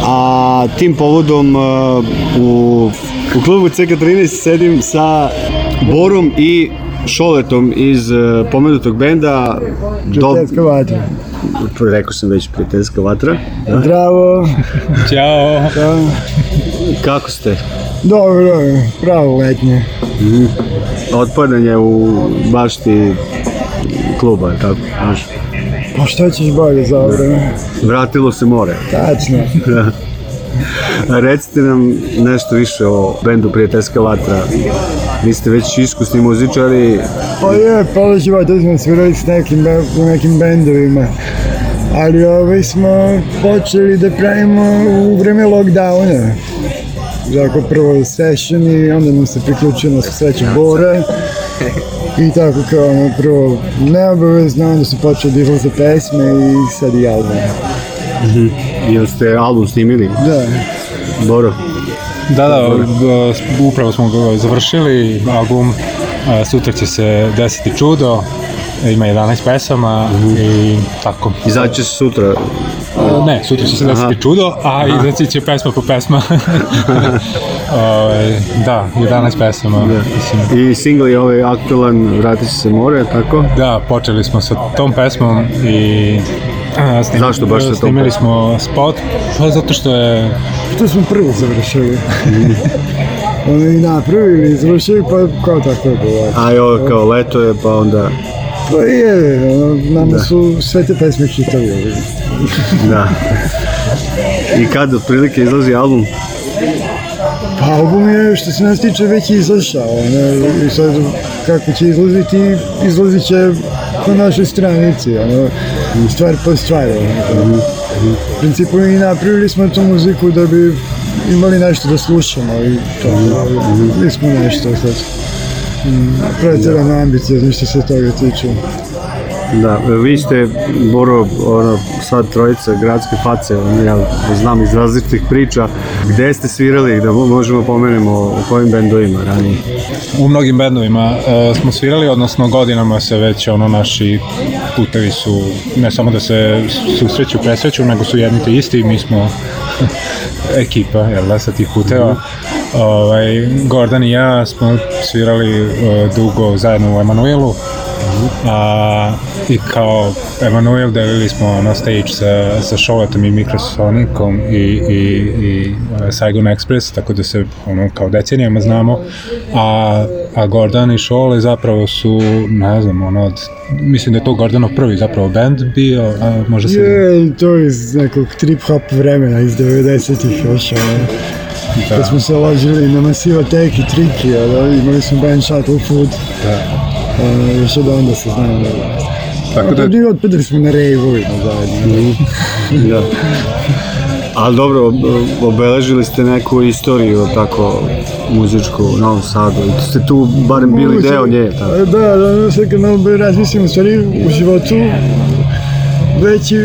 a tim povodom e, u, u klubu CK13 sedim sa Borom i Šoletom iz e, pomenutog benda. Prijateljska vatra. Rekao sam već prijateljska vatra. Da? Zdravo. Ćao. Kako ste? Dobro, pravo letnje. Mm. Otpadanje u bašti kluba, tako? Znaš. Pa šta ćeš bolje za vreme? Vratilo se more. Tačno. Da. Recite nam nešto više o bendu Prijateljska vatra. Vi ste već iskusni muzičari. Pa je, pa život, da smo svirali s nekim, u nekim bendovima. Ali ove smo počeli da pravimo u vreme lockdowna. Žarko prvoj je onda nam se priključio na sreću Bora. I tako kao ono prvo neobavezno, onda su počeo da izlaze pesme i sad i album. Mhm. Jel ste album snimili? Da. Boro? Da, da, upravo smo ga završili, album e, Sutra će se desiti čudo, ima 11 pesama mm -hmm. i tako. Izaći se sutra ne, sutra će se desiti čudo, a izaći će pesma po pesma. o, ovaj, da, 11 pesama. Da. Mislim. I single je ovaj aktualan Vrati se more, tako? Da, počeli smo sa tom pesmom i Snim, Zašto baš sa tom? Snimili smo spot, pa zato što je... Što smo prvi završili. Oni napravili, završili, pa kao tako je bilo. A jo, kao leto je, pa onda... Pa je, nama da. su sve te pesme hitovi. da. I kad otprilike izlazi album? Pa album je što se nas tiče već izašao. Ne? I sad kako će izlaziti, izlazit će na našoj stranici. Ono, stvar po stvar. Ono. U principu i napravili smo tu muziku da bi imali nešto da slušamo i to. Mi smo nešto sad. Mm. pretjerano da. ambiciozno što se toga tiče. Da, vi ste, Boro, ono, sad trojica gradske face, ono, ja znam iz različitih priča, gde ste svirali, da možemo pomenemo o kojim bendovima ranije? U mnogim bendovima e, smo svirali, odnosno godinama se već ono naši putevi su, ne samo da se susreću, presreću, nego su jedni te isti i mi smo ekipa, jel da, sa tih puteva. Mm -hmm Ovaj, Gordon i ja smo svirali uh, dugo zajedno u Emanuelu, a, i kao Emanuel delili smo na stage sa, sa Šoletom i Mikrosonikom i, i, i eh, Saigon Express, tako da se ono kao decenijama znamo, a, a Gordon i Šole zapravo su, ne znam, ono, od, mislim da je to Gordonov prvi zapravo band bio, a može se... Je, to je iz nekog trip-hop vremena, iz 90-ih još, ono. Da. Kad smo se ložili na masiva Teki triki, ali imali smo band Shuttle Food. Da. Uh, još od onda se znam da... Tako da... Odpili, odpadili smo na rejvovima zajedno. Mm. da. Ali dobro, obeležili ste neku istoriju, tako, muzičku u Novom Sadu, I ste tu barem bili Moguće, deo nje, tako. Da, da, da, sve kad malo razmislim, u stvari, u životu, veći,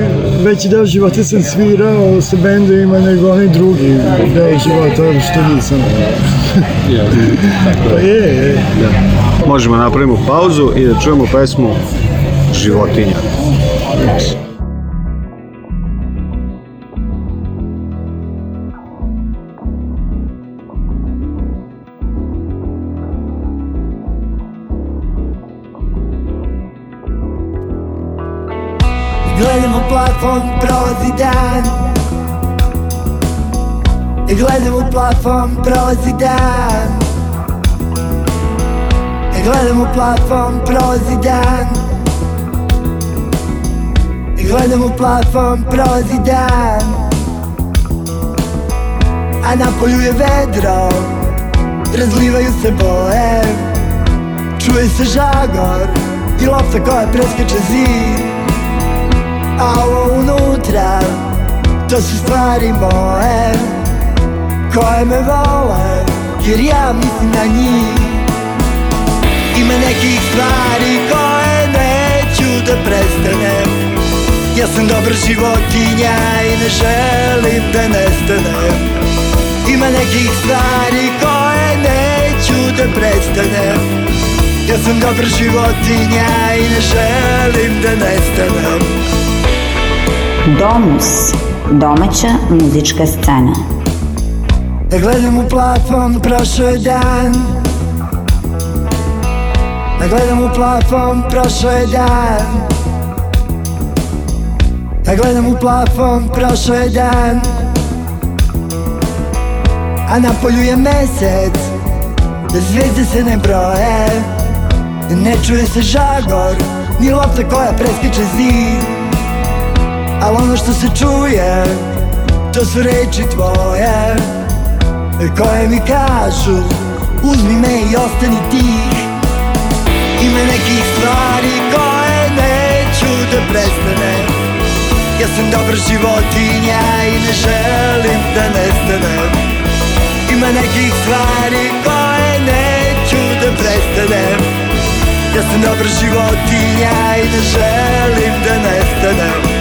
veći deo života sam svirao sa bendovima nego oni drugi deo života što nisam. ja, pa je. je. Da. Možemo da napravimo pauzu i da čujemo pesmu Životinja. Yes. plafon prolazi dan I gledam u plafon prolazi dan I gledam u plafon prolazi dan I gledam u plafon prolazi dan A na polju je vedro Razlivaju se boje Čuje se žagor I lopca koja preskače zid a ovo unutra To su stvari moje Koje me vole Jer ja mislim na njih Ima nekih stvari koje neću da prestanem Ja sam dobra životinja i ne želim da nestanem Ima nekih stvari koje neću da prestanem Ja sam dobra životinja i ne želim da nestanem Domus, domaća muzička scena. Da gledam u plafon, prošao je dan Da gledam u plafon, prošao je dan Da gledam u plafon, prošao je dan A na polju je mesec Da zvijezde se ne broje Ne čuje se žagor Ni lopta koja preskiče zid Al ono što se čuje To su reči tvoje Koje mi kažu Uzmi me i ostani ti Ima nekih stvari koje neću da prestane Ja sam dobra životinja i ne želim da nestanem Ima nekih stvari koje neću da prestanem Ja sam dobra životinja i ne želim da nestanem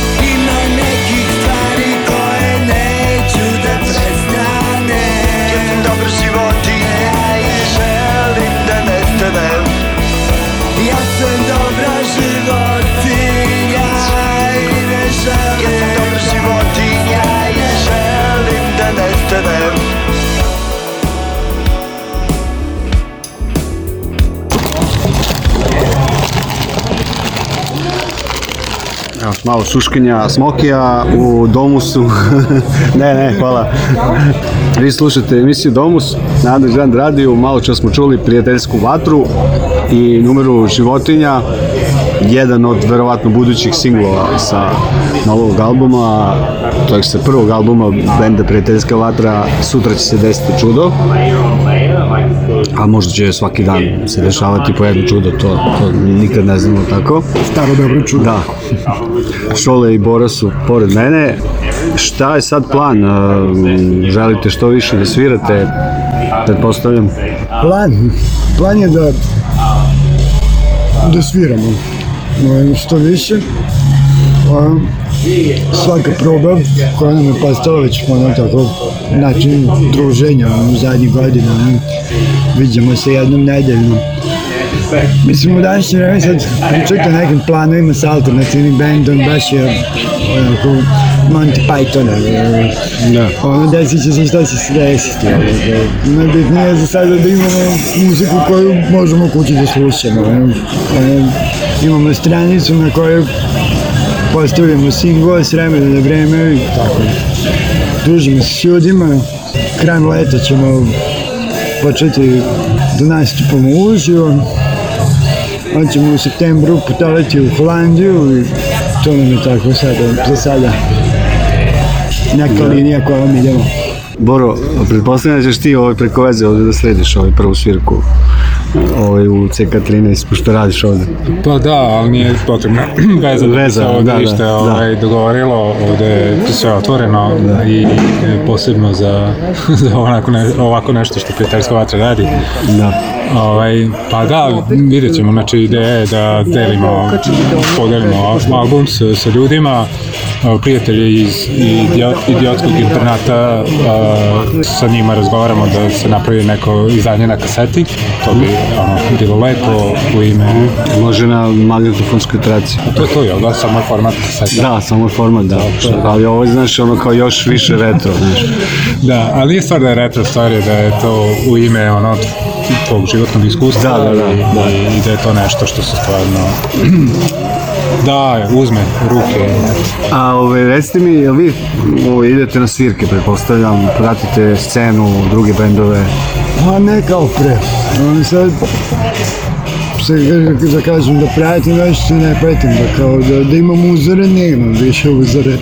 Evo, malo suškinja Smokija u Domusu. ne, ne, hvala. Vi slušate emisiju Domus, nadam grad radio, malo čas smo čuli prijateljsku vatru i numeru životinja jedan od verovatno budućih singlova sa novog albuma to je sa prvog albuma benda Prijateljska vatra sutra će se desiti čudo a možda će svaki dan se dešavati po jedno čudo, to, to nikad ne znamo tako. Staro dobro čudo. Da. Šole i Bora su pored mene. Šta je sad plan? E, želite što više da svirate? Pretpostavljam. Plan? Plan je da da sviramo. No, što više. A, pa, svaka proba koja nam je postala već ono tako način druženja u zadnjih godina. Vidimo se jednom nedeljno. Mislim, u današnje vreme sad pričati o nekim planovima sa alternativnim bendom, baš je onako Monty Pythona. Da. Ono desiće se šta će se desiti. Najbitnije za sada da imamo muziku koju možemo kući da slušamo. Imamo stranicu na kojoj postavljamo single s vremena na vreme i tako. Družimo se s ljudima. Krajem leta ćemo početi da nastupamo uživo. Onda ćemo u septembru potaleti u Holandiju i to nam je tako sada, za sada neka linija koja vam idemo. Boro, pretpostavljam da ćeš ti ovaj preko veze ovde da slediš ovaj prvu svirku ovaj, u CK13, pošto radiš ovde. Pa da, ali nije potrebna veza, veza da se ovde da, da, da, ovaj, dogovorilo, ovde je sve otvoreno da. i e, posebno za, za onako ne, ovako nešto što prijateljska vatra radi. Da. Ovaj, pa da, vidjet ćemo, znači ideja je da delimo, podelimo album sa, sa ljudima, prijatelji iz idiotskog internata, sa njima razgovaramo da se napravi neko izdanje na kaseti, to bi ono, bilo lepo u ime... Može na magnetofonskoj traci. To je to, jel da, samo je format kaseta? Da, samo je format, da. Ali ovo je, znaš, ono kao još više retro, znaš. Da, ali nije stvar da je retro, stvar je da je to u ime, ono, tog životnog iskustva da, da, da, i, da. i da je to nešto što se stvarno da, uzme ruke. A ove, recite mi, jel vi ove, idete na svirke, pretpostavljam, pratite scenu, druge bendove? Pa ne kao pre. On sad se da kažem da pratim, već se ne pratim, da, kao, da, da imam uzore, ne imam više uzore.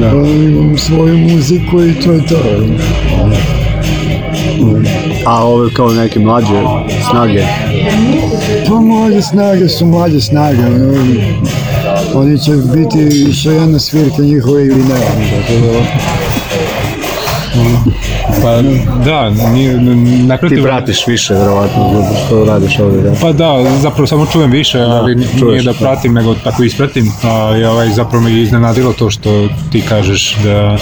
Da. da. imam svoju muziku i to je to. Ono. Da a ove kao neke mlađe snage? Pa mlađe snage su mlađe snage. Oni će biti više jedna svirka njihove ili ne. Pa da, nije, naprotiv... Ti pratiš više, verovatno što radiš ovde. da? Pa da, zapravo samo čujem više, da, ali A, čuješ, da, da pratim, pa. nego tako ispratim. Pa je ovaj, zapravo me iznenadilo to što ti kažeš da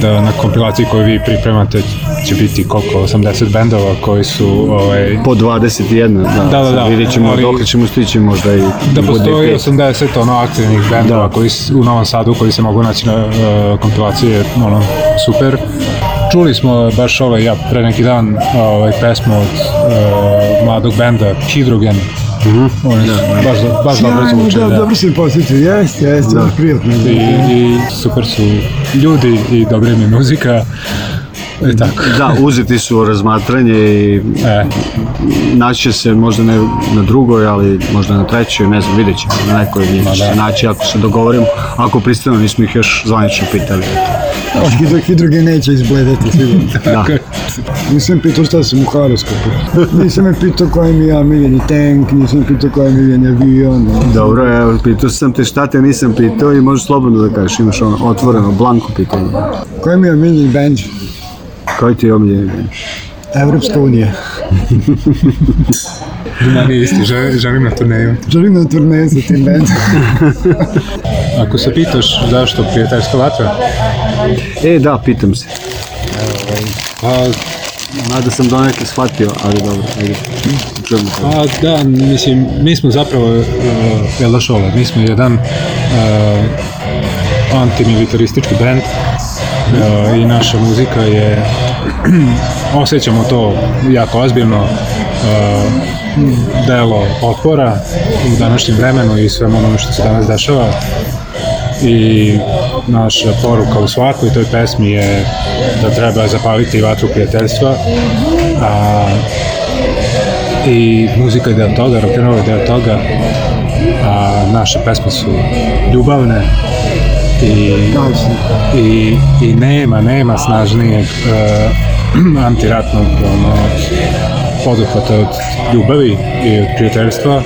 da na kompilaciji koju vi pripremate će biti koliko, 80 bendova koji su... Ovaj... Po 21, da. Da, da, da. Vidjet ćemo, ali, dok ćemo stići možda i... Da postoji 80 ono aktivnih bendova da. koji u Novom Sadu koji se mogu naći na uh, e, kompilaciji ono, super. Čuli smo baš ovaj, ja pre neki dan ovaj, pesmu od uh, mladog benda Hidrogen Mhm. Da, da, baš, do, baš Sjajno, da, dobro da, zvuče. Da, Dobro se posjeća, jeste, jeste, da. prijatno. I, I super su ljudi i dobre im muzika. I tako. Da, uzeti su u razmatranje i e. naće se možda ne na drugoj, ali možda na trećoj, ne znam, vidjet ćemo, na nekoj njih da. se naći ako se dogovorimo, ako pristanu, nismo ih još zvanično pitali. Da. Hidro, hidrogen neće izbledati, sigurno. da. Nisam pitao šta sam u horoskopu. Nisam me pitao koji mi je omiljeni tank, nisam pitao koji je omiljeni avion. Dobro, evo, pitao sam te šta te nisam pitao i možeš slobodno da kažeš, imaš ono otvoreno, blanko pitanje. Koji mi je omiljeni band? Kaj ti je omiljen? Evropska unija. Meni isto, želim na turneju. Želim na turneju sa tim bandom. Ako se pitaš zašto prijateljska vatra? E, da, pitam se. Ovaj, pa, Mada sam donekle shvatio, ali dobro, ajde, čujemo A, pa, da, mislim, mi smo zapravo uh, e, Elašola, da, mi smo jedan uh, antimilitaristički brend, E, i naša muzika je, osjećamo to jako ozbiljno, e, delo otpora u današnjem vremenu i svemu onome što se danas dešava i naša poruka u svakoj toj pesmi je da treba zapaliti vatru prijateljstva a, i muzika je deo toga, rock'n'roll je deo toga a naše pesme su ljubavne i, i, i nema, nema snažnijeg uh, antiratnog ono, poduhvata od ljubavi i od prijateljstva uh,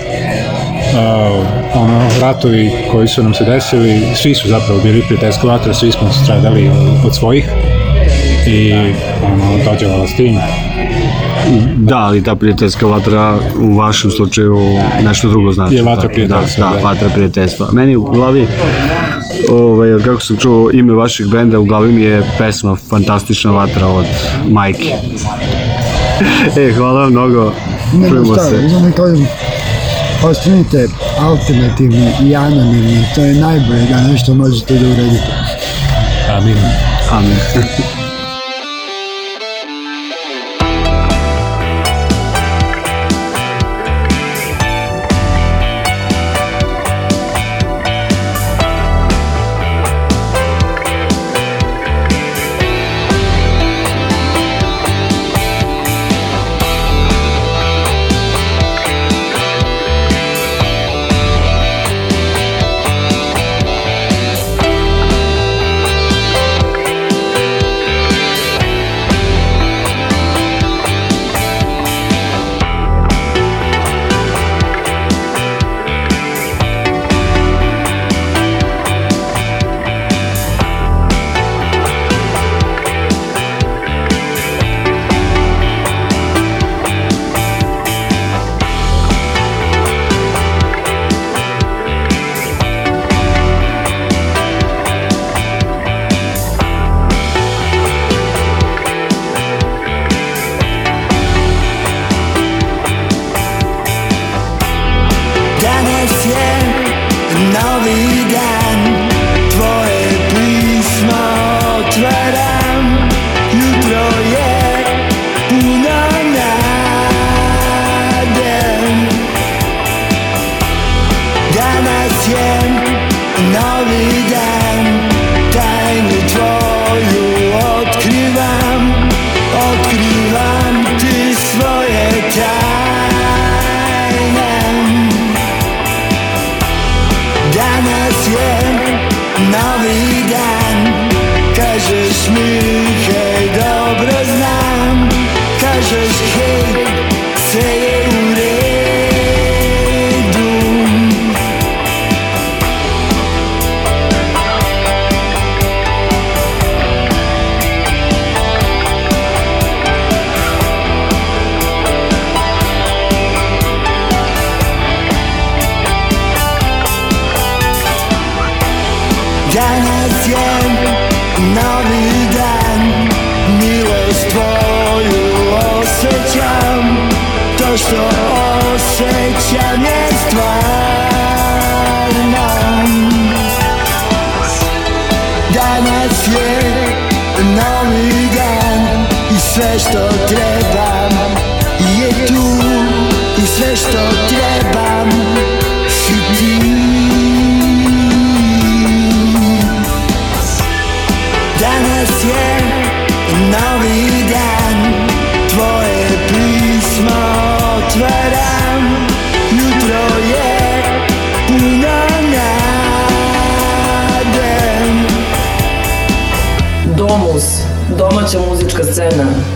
ono, ratovi koji su nam se desili, svi su zapravo bili prijateljsko vatre, svi smo stradali od svojih i ono, dođevalo s tim. Da, ali ta prijateljska vatra u vašem slučaju nešto drugo znači. Je vatra da, prijateljstva. Da, da, vatra prijateljstva. Meni u glavi ovaj, kako sam čuo ime vašeg benda, u glavi mi je pesma Fantastična vatra od Majke. e, hvala vam mnogo. Ne Čujemo šta, se. Ne kažem, ostanite alternativni i anonimni, to je najbolje da nešto možete da uradite. Amin. Amin. sve što trebam si ti Danas je novi dan Tvoje pismo otvaram Jutro je puno nadem Domus, domaća muzička scena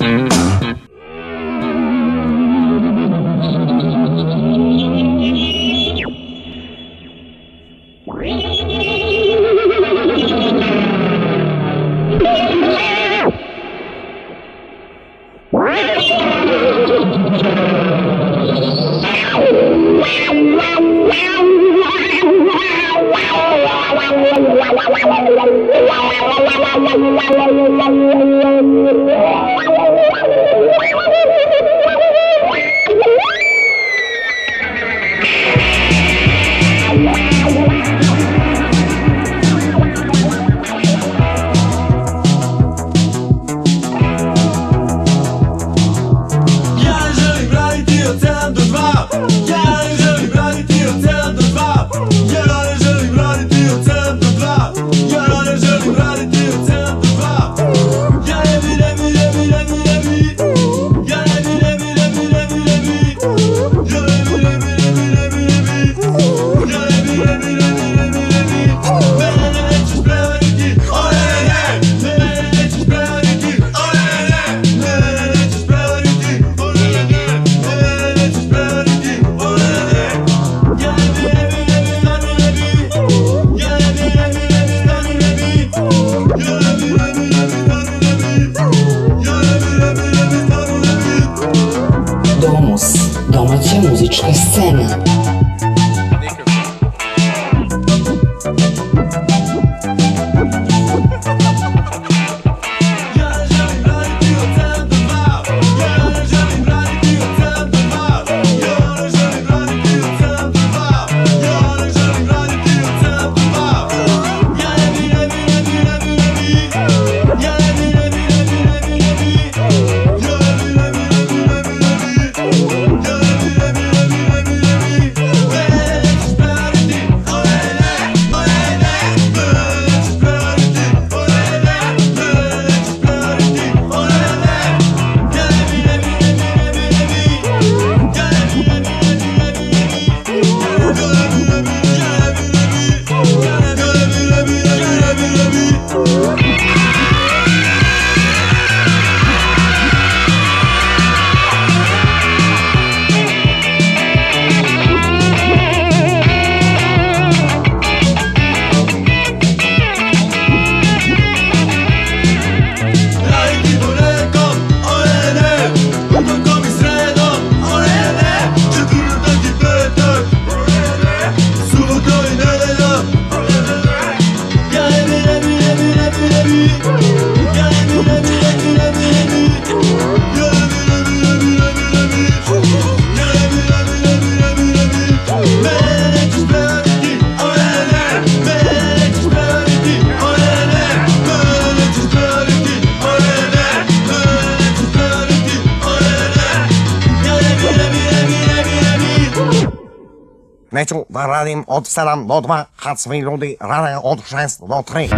od 7 do 2, kad svi ljudi rade od 6 do 3.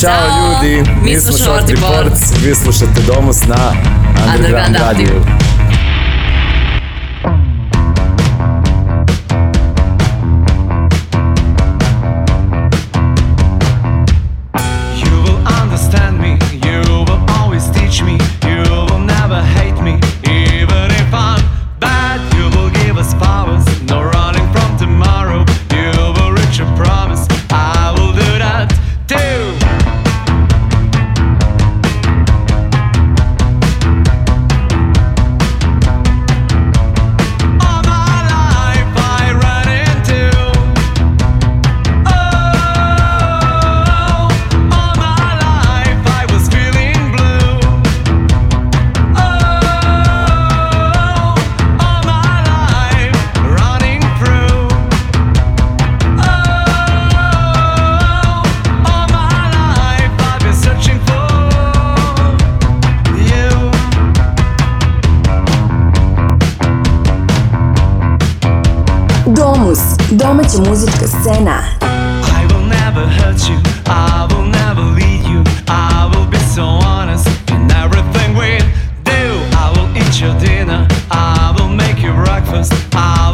Ćao ljudi, mi, mi smo Short Report, vi slušate Domus na Underground, Underground Radio. your dinner. I will make you breakfast. I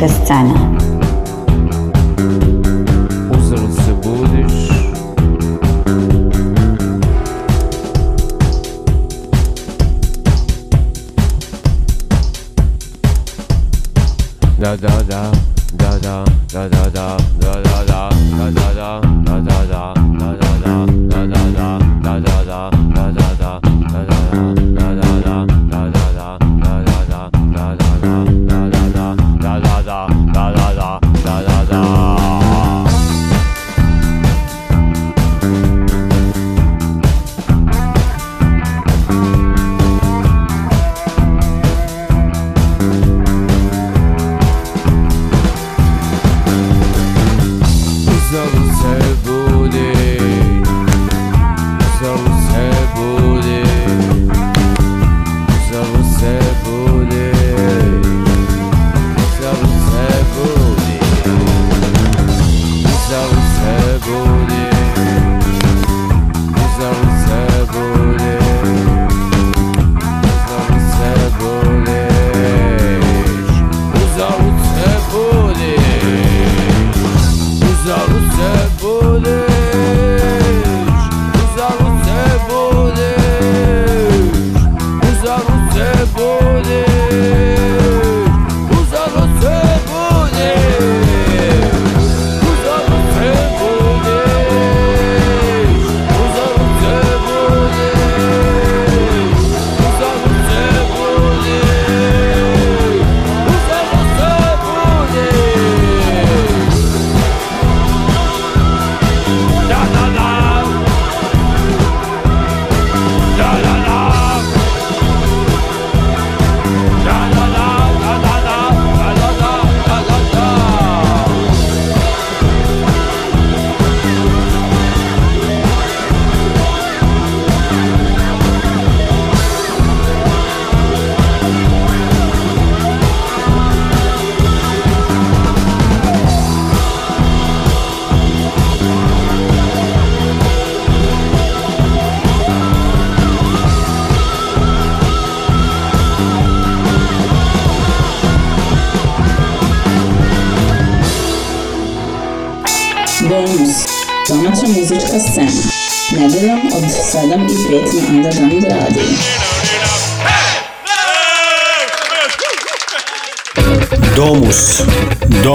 Костяна.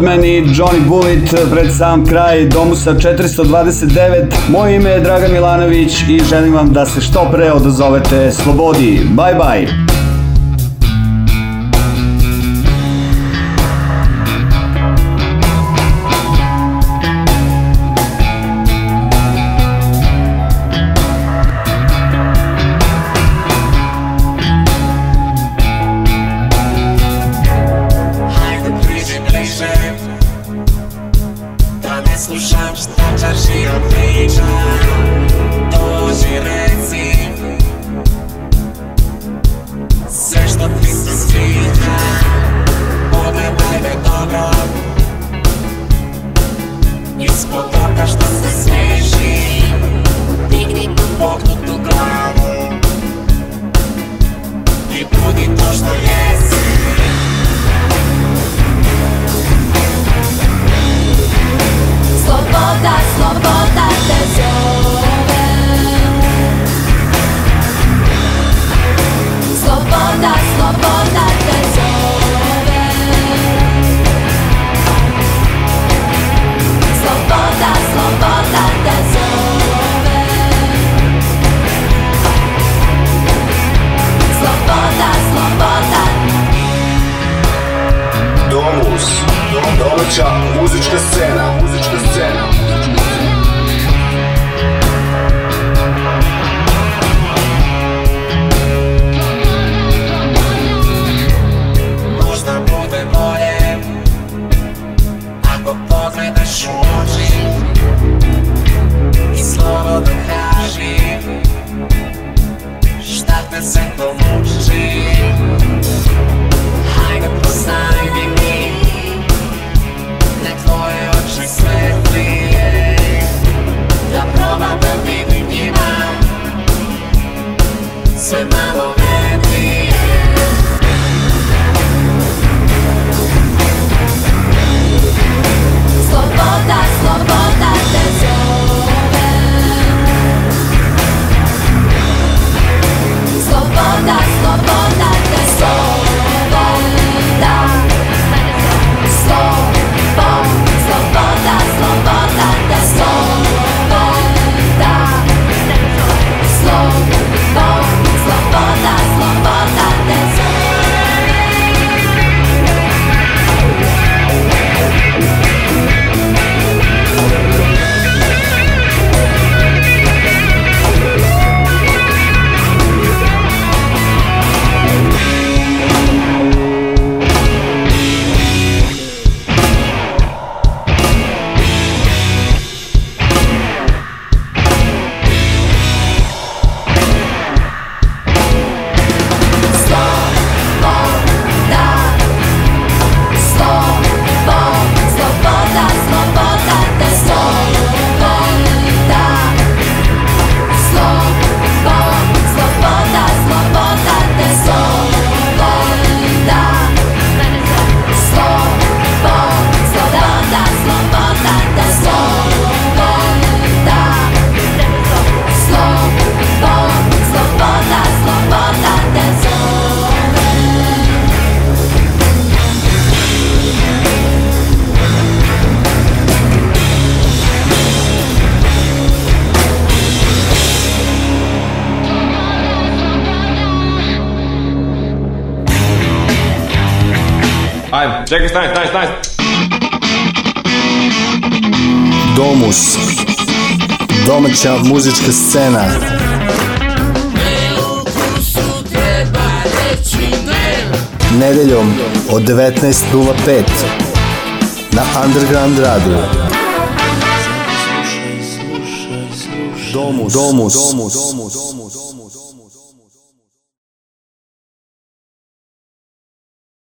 Goodman i Johnny Bullet pred sam kraj Domusa 429. Moje ime je Dragan Milanović i želim vam da se što pre odazovete slobodi. Bye bye! nice, nice, nice, nice. Domus. Domaća muzička scena. Nedeljom od 19.05 na Underground Radio. Domus. Domus. Domus.